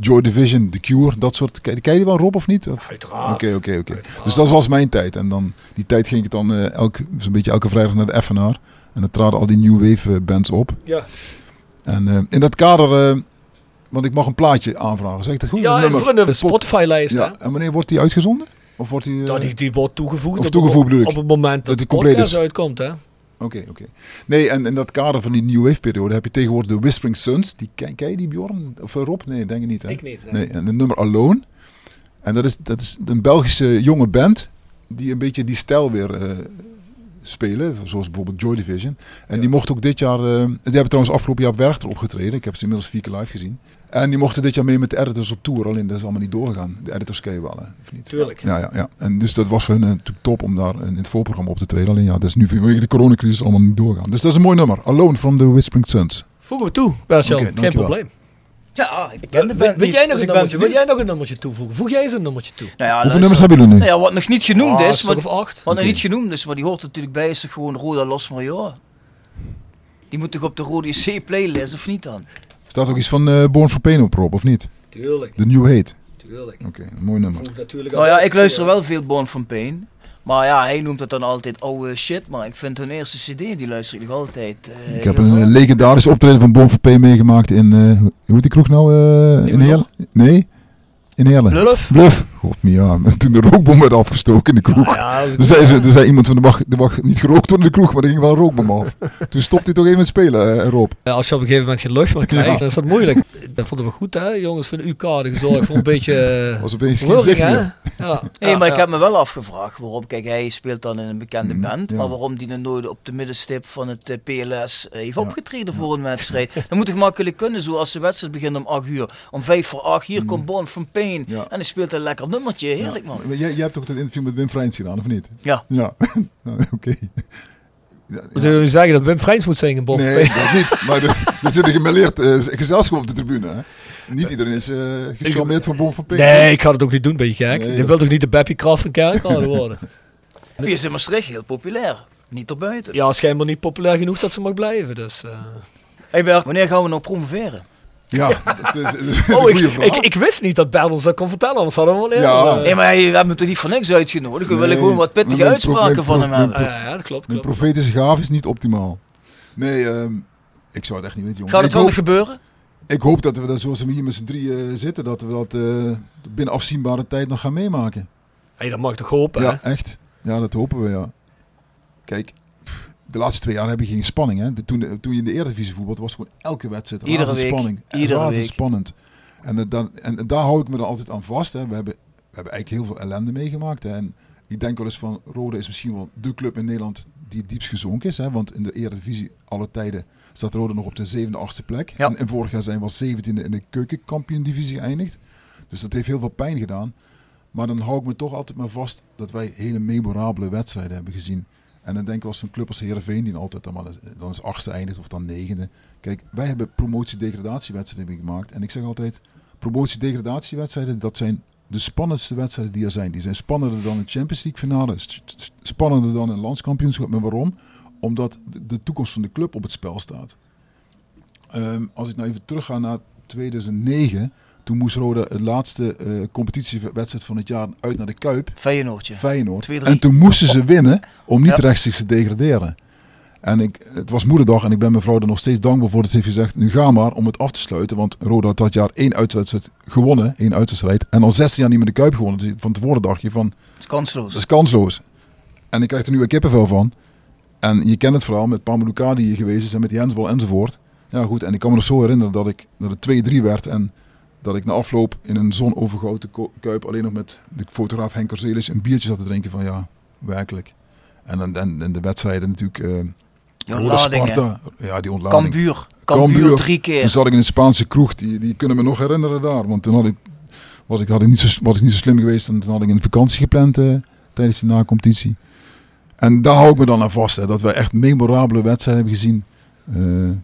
C: Joy Division, The Cure, dat soort. Ken ken je die wel, Rob, of niet? Of?
A: Uiteraard.
C: Oké, oké, oké. Dus dat was mijn tijd. En dan, die tijd ging ik dan eh, elk, zo'n beetje elke vrijdag naar de FNR. En dan traden al die New Wave bands op.
A: Ja,
C: En in dat kader, want ik mag een plaatje aanvragen. Zeg ik dat goed?
A: ja
C: Een
A: voor de Spotify-lijst hè?
C: Ja, en wanneer wordt die uitgezonden? Of wordt die... eh,
A: Ja, die, die wordt toegevoegd,
C: Of
A: op-
C: toegevoegd
A: op, op het moment dat,
C: Dat
A: de
C: die compleet is.
A: uitkomt hè?
C: Oké, oké. Nee, en in dat kader van die New Wave periode heb je tegenwoordig de Whispering Suns. Die, ken, ken je die Bjorn? Of eh, Rob? Nee, denk ik niet. Hè?
A: Ik niet, nee.
C: Nee, en de nummer Alone. En dat is, dat is een Belgische jonge band die een beetje die stijl weer eh, spelen. Zoals bijvoorbeeld Joy Division. En die mochten ook dit jaar... eh, die hebben trouwens afgelopen jaar op Werchter opgetreden. Ik heb ze inmiddels vier keer live gezien. En die mochten dit jaar mee met de editors op tour. Alleen dat is allemaal niet doorgegaan. De editors ken je wel, hè? Of niet?
A: Tuurlijk.
C: Ja, ja, ja. En dus dat was voor hun eh, natuurlijk top om daar in het voorprogramma op te treden. Alleen ja, dat is nu vanwege de coronacrisis allemaal niet doorgaan. Dus dat is een mooi nummer. Alone from the Whispering Suns.
A: Voegen we toe, Bert-Jan.
C: Oké,
A: Geen
C: dankjewel.
A: probleem.
B: Ja, ik ken de band
A: Wil jij nog
B: dus
A: een nummertje? Wil jij nog een nummertje toevoegen? Voeg jij eens een nummertje toe?
B: Nou ja,
C: Hoeveel
B: luister.
C: nummers hebben jullie nu?
B: Nou ja, wat nog niet genoemd
A: Ah,
B: is, wat,
A: of acht.
B: wat
C: Oké.
B: nog niet genoemd is, maar die hoort natuurlijk bij, is toch gewoon Roda Los Major. Die moet toch op de Rode C playlist of niet dan?
C: Staat ook iets van eh, Born for Pain op, Rob, of niet?
A: Tuurlijk,
C: The New Hate.
A: tuurlijk.
C: Oké, mooi nummer.
A: Natuurlijk
B: Nou ja, ik luister wel veel Born from Pain. Maar ja, hij noemt het dan altijd oude shit. Maar ik vind hun eerste cd, die luister ik nog altijd. eh,
C: Ik heb een eh, legendarische optreden van Born for Pain meegemaakt in... eh, hoe heet die kroeg nou? eh, in Heerlen? Nee? In Heerlen.
B: Bluff?
C: Bluff. God, me ja. En toen de rookbom werd afgestoken in de kroeg.
A: Ja,
C: Er zei, ze, er zei iemand van, er mag, er mag niet gerookt worden in de kroeg, maar er ging wel een rookbom af. Toen stopte hij toch even met spelen, eh, Rob.
A: Ja, Als je op een gegeven moment geen lucht meer krijgt,
C: Ja.
A: dan is dat moeilijk. Dat vonden we goed, hè, jongens van UK. De gezorgd voor een beetje. eh,
C: Was opeens geen
A: hè? Ja.
B: Nee,
A: Ja,
B: maar ik heb me wel afgevraagd waarom. Kijk, hij speelt dan in een bekende
C: Mhm,
B: band.
C: ja.
B: Maar waarom die dan nooit op de middenstip van het eh, PLS heeft
C: Ja.
B: opgetreden voor een wedstrijd. Dat moet toch makkelijk kunnen, zoals de wedstrijd begint om 8 uur. Om 5 voor 8, hier komt Born from Pain.
C: Mhm. Ja.
B: En hij speelt een lekker nummertje. Heerlijk man.
C: Jij, jij hebt ook dat interview met Wim Vrijns gedaan, of niet?
B: Ja.
C: Ja, oké. Ja,
A: Moet je zeggen dat Wim Vrijns moet zingen, Bob?
C: Nee, dat niet. Maar er, er zit een gemêleerd eh, gezelschap op de tribune. Hè? Niet iedereen is eh gecharmeerd van Bon van Pink.
A: Nee, ik ga het ook niet doen, ben je gek?
C: Nee,
A: je wilt toch niet de Beppie Kraft van Kerkrade worden?
B: Die is in Maastricht heel populair. Niet erbuiten.
A: ja, schijnbaar niet populair genoeg dat ze mag blijven. Dus, eh.
B: Hey Bert, wanneer gaan we nou promoveren?
C: Ja, dat is, dat is een
A: Oh, ik, ik, ik wist niet dat Bert ons dat kon vertellen, anders hadden we wel eerder.
C: Ja.
A: eh,
B: Nee, maar hij- we hebben hem toch niet voor niks uitgenodigd? We
C: Nee,
B: willen gewoon wat pittige
C: mijn
B: uitspraken van
C: mijn
B: hem hebben.
A: ja, dat klopt.
C: Mijn
A: klopt.
C: profetische gaaf is niet optimaal. Nee, ehm, ik zou het echt niet weten, jongen.
B: Gaat het
C: ik,
B: wel
C: hoop,
B: nog gebeuren?
C: ik hoop dat we dat zoals we hier met z'n drieën zitten, dat we dat eh, binnen afzienbare tijd nog gaan meemaken.
A: Hey, dat mag ik toch hopen,
C: Ja,
A: hè?
C: echt. Ja, dat hopen we, ja. Kijk, de laatste twee jaar heb je geen spanning. Hè? De- toen, de- toen je in de Eredivisie voetbalde, was gewoon elke wedstrijd
B: Iedere week.
C: spanning.
B: Iedere week.
C: spannend. En, het dan, en daar hou ik me dan altijd aan vast. Hè. We, hebben, we hebben eigenlijk heel veel ellende meegemaakt. Hè. En ik denk wel eens van, Rode is misschien wel de club in Nederland die het diepst gezonken is. Hè. Want in de Eredivisie alle tijden staat Rode nog op de zevende, achtste plek.
B: Ja.
C: En, en vorig jaar zijn we als zeventiende in de keukenkampioen-divisie geëindigd. Dus dat heeft heel veel pijn gedaan. Maar dan hou ik me toch altijd maar vast dat wij hele memorabele wedstrijden hebben gezien. En dan denk ik als zo'n club als Heerenveen, die altijd dan, maar dan is achtste of dan negende. Kijk, wij hebben promotie-degradatiewedstrijden gemaakt. En ik zeg altijd, promotie-degradatiewedstrijden, dat zijn de spannendste wedstrijden die er zijn. Die zijn spannender dan een Champions League finale, spannender dan een landskampioenschap. Maar waarom? Omdat de- de toekomst van de club op het spel staat. Ehm, als ik nou even terugga naar 2009, toen moest Roda het laatste eh, competitiewedstrijd van het jaar uit naar de Kuip.
B: Feyenoordje.
C: Feyenoord. En toen moesten ze winnen om niet
B: Ja.
C: rechtstreeks te degraderen. En ik, het was moederdag en ik ben mevrouw er nog steeds dankbaar voor dat ze heeft gezegd, nu ga maar om het af te sluiten. Want Roda had dat jaar één uitwedstrijd gewonnen, één uitwedstrijd. En al 16 jaar niet meer de Kuip gewonnen. Dus van tevoren dacht je van,
B: Dat is kansloos.
C: dat is kansloos. En ik krijg er nu een kippenvel van. En je kent het verhaal met Pameluka die hier geweest is en met die hensbal enzovoort. Ja goed, en ik kan me nog zo herinneren dat, ik, dat het 2-3 werd en dat ik na afloop in een zonovergoten kuip alleen nog met de fotograaf Henk Corselis een biertje zat te drinken van ja, werkelijk. En dan en, en de wedstrijden natuurlijk. Roda
B: hè.
C: Sparta. Ja, die ontlading.
B: Cambuur. Cambuur drie keer.
C: Toen zat ik in een Spaanse kroeg, die, die kunnen me nog herinneren daar. Want toen had ik, was, ik, had ik niet zo, was ik niet zo slim geweest en toen had ik een vakantie gepland eh, tijdens de na-competitie. En daar hou ik me dan aan vast, hè, dat wij echt memorabele wedstrijden hebben gezien. Eh,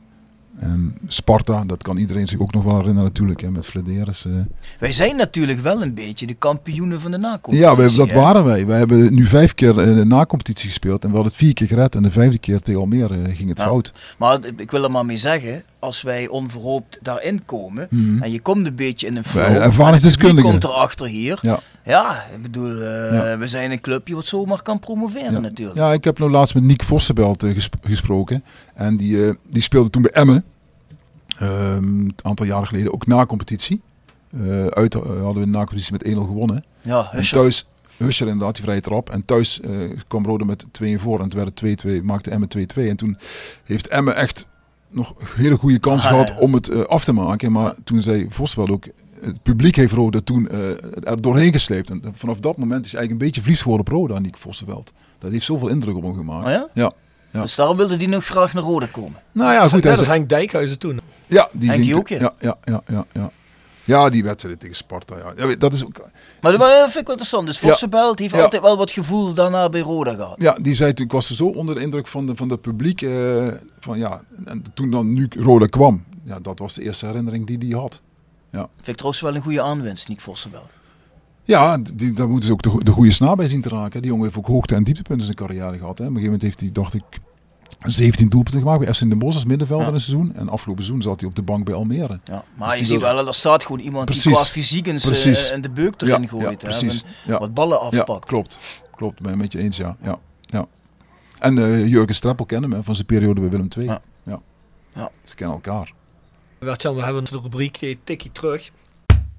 C: en Sparta, dat kan iedereen zich ook nog wel herinneren natuurlijk, hè, met Flederis. eh.
B: Wij zijn natuurlijk wel een beetje de kampioenen van de nacompetitie.
C: Ja, dat
B: hè.
C: waren wij. Wij hebben nu vijf keer in de na-competitie gespeeld en we hadden het vier keer gered. En de vijfde keer tegen Almere eh, ging het fout.
B: Maar ik wil er maar mee zeggen, als wij onverhoopt daarin komen
C: Mhm.
B: en je komt een beetje in een flow, publiek komt erachter hier.
C: Ja.
B: Ja, ik bedoel,
C: Ja.
B: we zijn een clubje wat zomaar kan promoveren
C: Ja.
B: natuurlijk.
C: Ja, ik heb nou laatst met Nick Vossenbelt gesp- gesproken. En die, die speelde toen bij Emmen. Ehm, een aantal jaren geleden ook na competitie. Eh, uit eh, hadden we na competitie met 1-0 gewonnen.
B: Ja,
C: En thuis, Huscher inderdaad, die vrije trap. En thuis eh, kwam Rode met 2 voor. En toen werd het 2-2, maakte Emmen 2-2. En toen heeft Emmen echt nog een hele goede kans
B: Ah,
C: gehad
B: ja.
C: om het af te maken. Maar toen zei Vossenbelt ook, het publiek heeft Rode toen er doorheen gesleept. En vanaf dat moment is hij eigenlijk een beetje verliefd geworden op Roda, Nick Vossenbelt. Dat heeft zoveel indruk op hem gemaakt.
B: Oh ja?
C: Ja. Ja.
B: Dus daarom wilde hij nog graag naar Rode komen.
C: Nou ja, goed. Hij
A: als
C: zei-
A: Henk Dijkhuizen toen.
C: ja, die
B: ook, ja.
C: ja, ja, ja, ja, ja. Ja, die wedstrijd tegen Sparta. Ja. Ja, dat is ook,
B: Maar dat vind ik wel interessant. Dus
C: Ja.
B: Vossenbelt heeft
C: Ja.
B: altijd wel wat gevoel daarna bij Roda gehad.
C: ja, die zei toen, ik was zo onder de indruk van, de, van het publiek. eh, van, ja, en toen dan nu Roda kwam, ja, dat was de eerste herinnering die die had.
B: Vind ik trouwens wel een goede aanwinst, Nick Vossenbelt.
C: Ja, die, daar moeten ze ook de, go- de goede snaar bij zien te raken. Die jongen heeft ook hoogte- en dieptepunten in zijn carrière gehad. Hè. Op een gegeven moment heeft hij, dacht ik, 17 doelpunten gemaakt bij FC Den Bosch als middenvelder
B: Ja.
C: in het seizoen. En afgelopen seizoen zat hij op de bank bij Almere.
B: Ja, maar
C: Dus
B: je
C: die
B: ziet wel, er staat gewoon iemand die qua fysiek
C: Precies.
B: in de beuk erin
C: Ja,
B: gooit.
C: ja,
B: hè,
C: precies.
B: en
C: Ja.
B: Wat ballen
C: Ja,
B: afpakt.
C: klopt. Klopt, ben ik met je eens, ja. ja, ja. En eh, Jurgen Streppel kennen hem hè, van zijn periode bij Willem II.
B: Ja.
C: Ja.
B: Ja.
C: Ze kennen elkaar.
A: Bert-Jan, we hebben de rubriek die heet Tikkie Terug.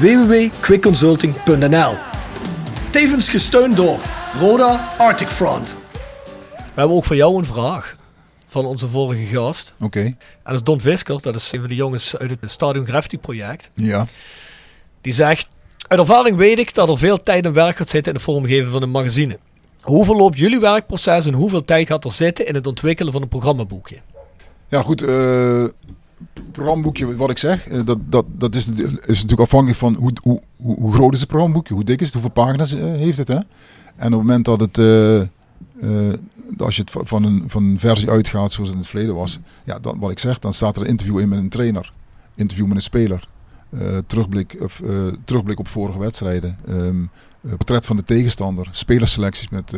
A: www.quickconsulting.nl Tevens gesteund door Roda Arctic Front. We hebben ook voor jou een vraag van onze vorige gast.
C: Oké.
A: En dat is Don Visker, dat is een van de jongens uit het Stadion Graffiti project.
C: Ja.
A: Die zegt, uit ervaring weet ik dat er veel tijd en werk gaat zitten in het vormgeven van een magazine. Hoe verloopt jullie werkproces en hoeveel tijd gaat er zitten in het ontwikkelen van een programmaboekje?
C: Ja, goed. eh programmaboekje, wat ik zeg, eh, dat, dat, dat is, natuurlijk afhankelijk van hoe, hoe, hoe, groot is het programmaboekje, hoe dik is het, hoeveel pagina's eh, heeft het. Hè? En op het moment dat het, eh, als je het va- van een, van een versie uitgaat zoals het in het verleden was, ja, dan, wat ik zeg, dan staat er een interview in met een trainer, interview met een speler, terugblik, of, terugblik op vorige wedstrijden, eh, portret van de tegenstander, spelerselecties met,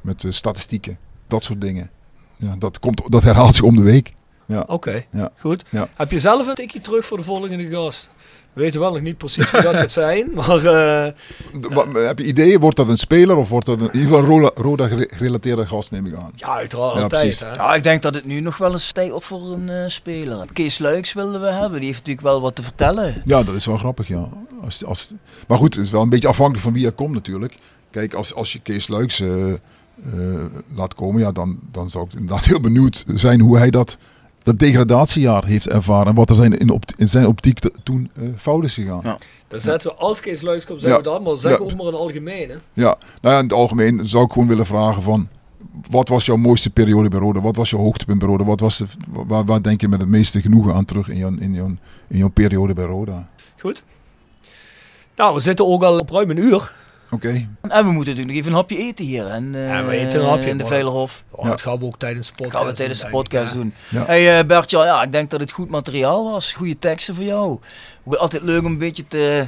C: met statistieken, dat soort dingen. Ja, dat, komt, dat herhaalt zich om de week.
D: Ja.
A: Oké,
D: Ja.
A: goed.
D: Ja.
A: Heb je zelf een tikje terug voor de volgende gast? We weten wel nog niet precies wie dat gaat zijn, maar eh,
D: Heb je ideeën? Wordt dat een speler of wordt dat een, in ieder geval een Roda, Roda gere- gerelateerde gast, neem ik aan?
A: ja, uiteraard
D: Ja,
A: altijd. Hè?
B: Ja, ik denk dat het nu nog wel eens tijd op voor een eh, speler. Kees Luiks wilden we hebben, die heeft natuurlijk wel wat te vertellen.
D: Ja, dat is wel grappig, ja. Als, als, maar goed, het is wel een beetje afhankelijk van wie er komt natuurlijk. Kijk, als, als je Kees Luiks eh, eh, laat komen, ja, dan, dan zou ik inderdaad heel benieuwd zijn hoe hij dat, dat degradatiejaar heeft ervaren. En wat er zijn in, opt- in zijn optiek te- toen eh, fout is gegaan.
B: Ja.
A: Dan zetten we als Kees Luiks komt, zeggen
D: Ja.
A: we dat, maar zeg
D: Ja.
A: ook maar in het algemeen. Hè?
D: Ja, nou ja, in het algemeen zou ik gewoon willen vragen van... Wat was jouw mooiste periode bij Roda? Wat was jouw hoogtepunt bij Roda? Wat was de, waar, waar denk je met het meeste genoegen aan terug in jouw, in jouw, in jouw periode bij Roda?
A: Goed. Nou, we zitten ook al op ruim een uur.
D: Oké,
B: En we moeten natuurlijk nog even een hapje eten hier. En, eh,
A: Ja, we eten een hapje,
B: in de Veilerhof.
A: Oh,
D: Ja.
A: Dat gaan we ook tijdens de podcast
B: gaan we tijdens de podcast doen.
D: Ja.
B: Hey eh, Bertje, ja, ik denk dat het goed materiaal was. Goede teksten voor jou. Altijd leuk om een beetje te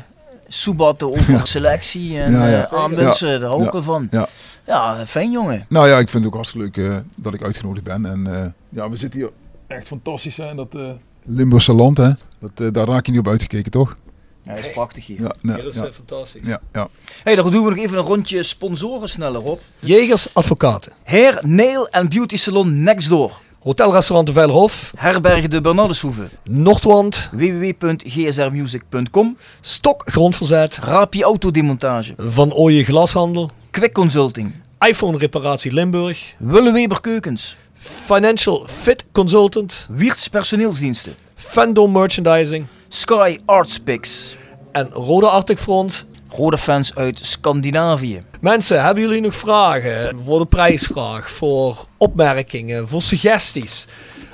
B: soebatten over selectie en
D: Ja, ja.
B: eh, aanwinsten. Daar hou ik
D: Ja.
B: wel van.
D: Ja.
B: Ja, fijn jongen.
D: Nou ja, ik vind het ook hartstikke leuk eh, dat ik uitgenodigd ben. En eh, ja, we zitten hier echt fantastisch hè, in dat eh, Limburgse land. Hè. Dat, eh, daar raak je niet op uitgekeken, toch?
B: Ja, dat is prachtig hier.
D: Ja, nee,
A: Ja, dat is
D: ja,
A: fantastisch.
D: ja, ja.
B: Hey, dan doen we nog even een rondje sponsoren sneller op.
A: Jegers Advocaten.
B: Hair, Nail en Beauty Salon Next Door.
A: Hotelrestaurant de Veilerhof.
B: Herbergen de Bernardeshoeve.
A: Noordwand.
B: www.gsrmusic.com.
A: Stok Grondverzet.
B: Rapi Autodemontage.
A: Van Ooyen Glashandel.
B: Quick Consulting.
A: iPhone Reparatie Limburg.
B: Willeweber Keukens.
A: Financial Fit Consultant.
B: Wiertz Personeelsdiensten.
A: Fandom Merchandising.
B: Sky Arts Picks.
A: En Rode Arctic Front.
B: Rode fans uit Scandinavië.
A: Mensen, hebben jullie nog vragen voor de prijsvraag? Voor opmerkingen? Voor suggesties?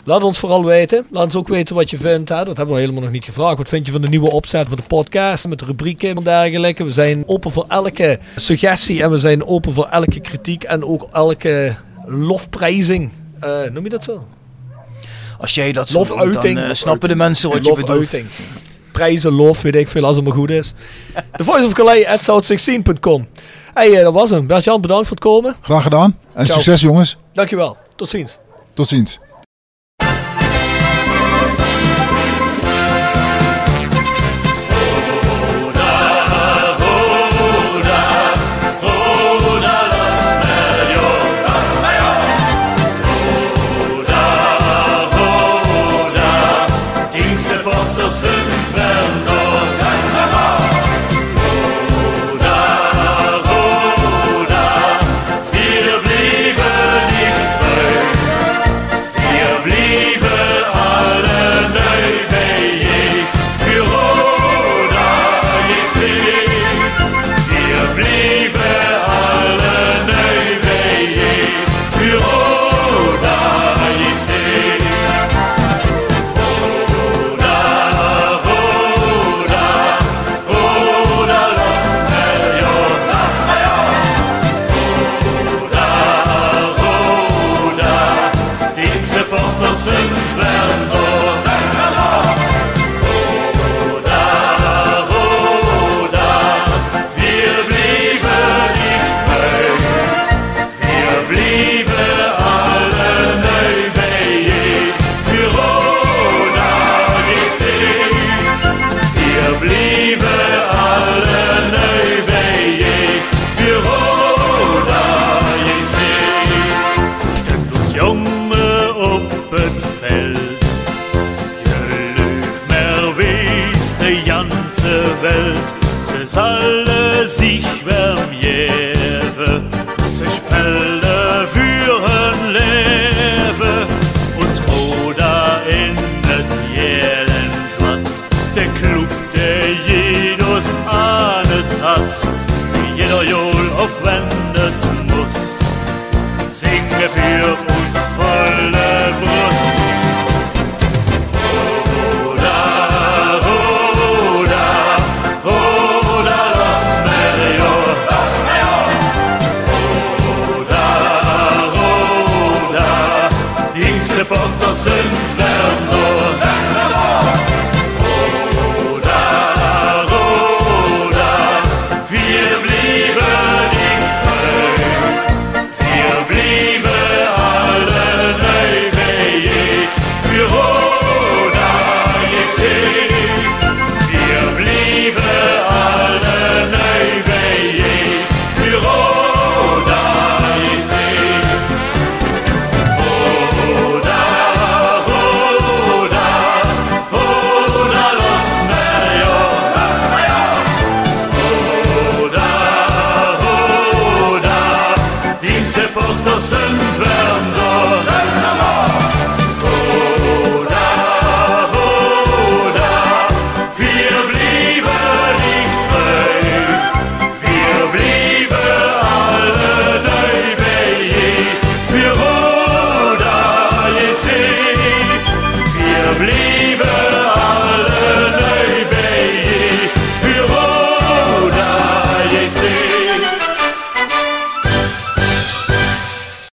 A: Laat ons vooral weten. Laat ons ook weten wat je vindt. Hè? Dat hebben we helemaal nog niet gevraagd. Wat vind je van de nieuwe opzet van de podcast? Met de rubrieken en dergelijke. We zijn open voor elke suggestie. En we zijn open voor elke kritiek. En ook elke lofprijzing. Eh, noem je dat zo?
B: Als jij dat zo doet, dan eh, snappen de mensen wat je bedoelt.
A: Lofuiting. Prijzen, lof, weet ik veel, als het maar goed is. The Voice of Calais at south16.com. Hey, eh, dat was hem. Bert-Jan, bedankt voor het komen.
D: Graag gedaan. En
A: Ciao.
D: succes jongens.
A: Dankjewel. Tot ziens.
D: Tot ziens.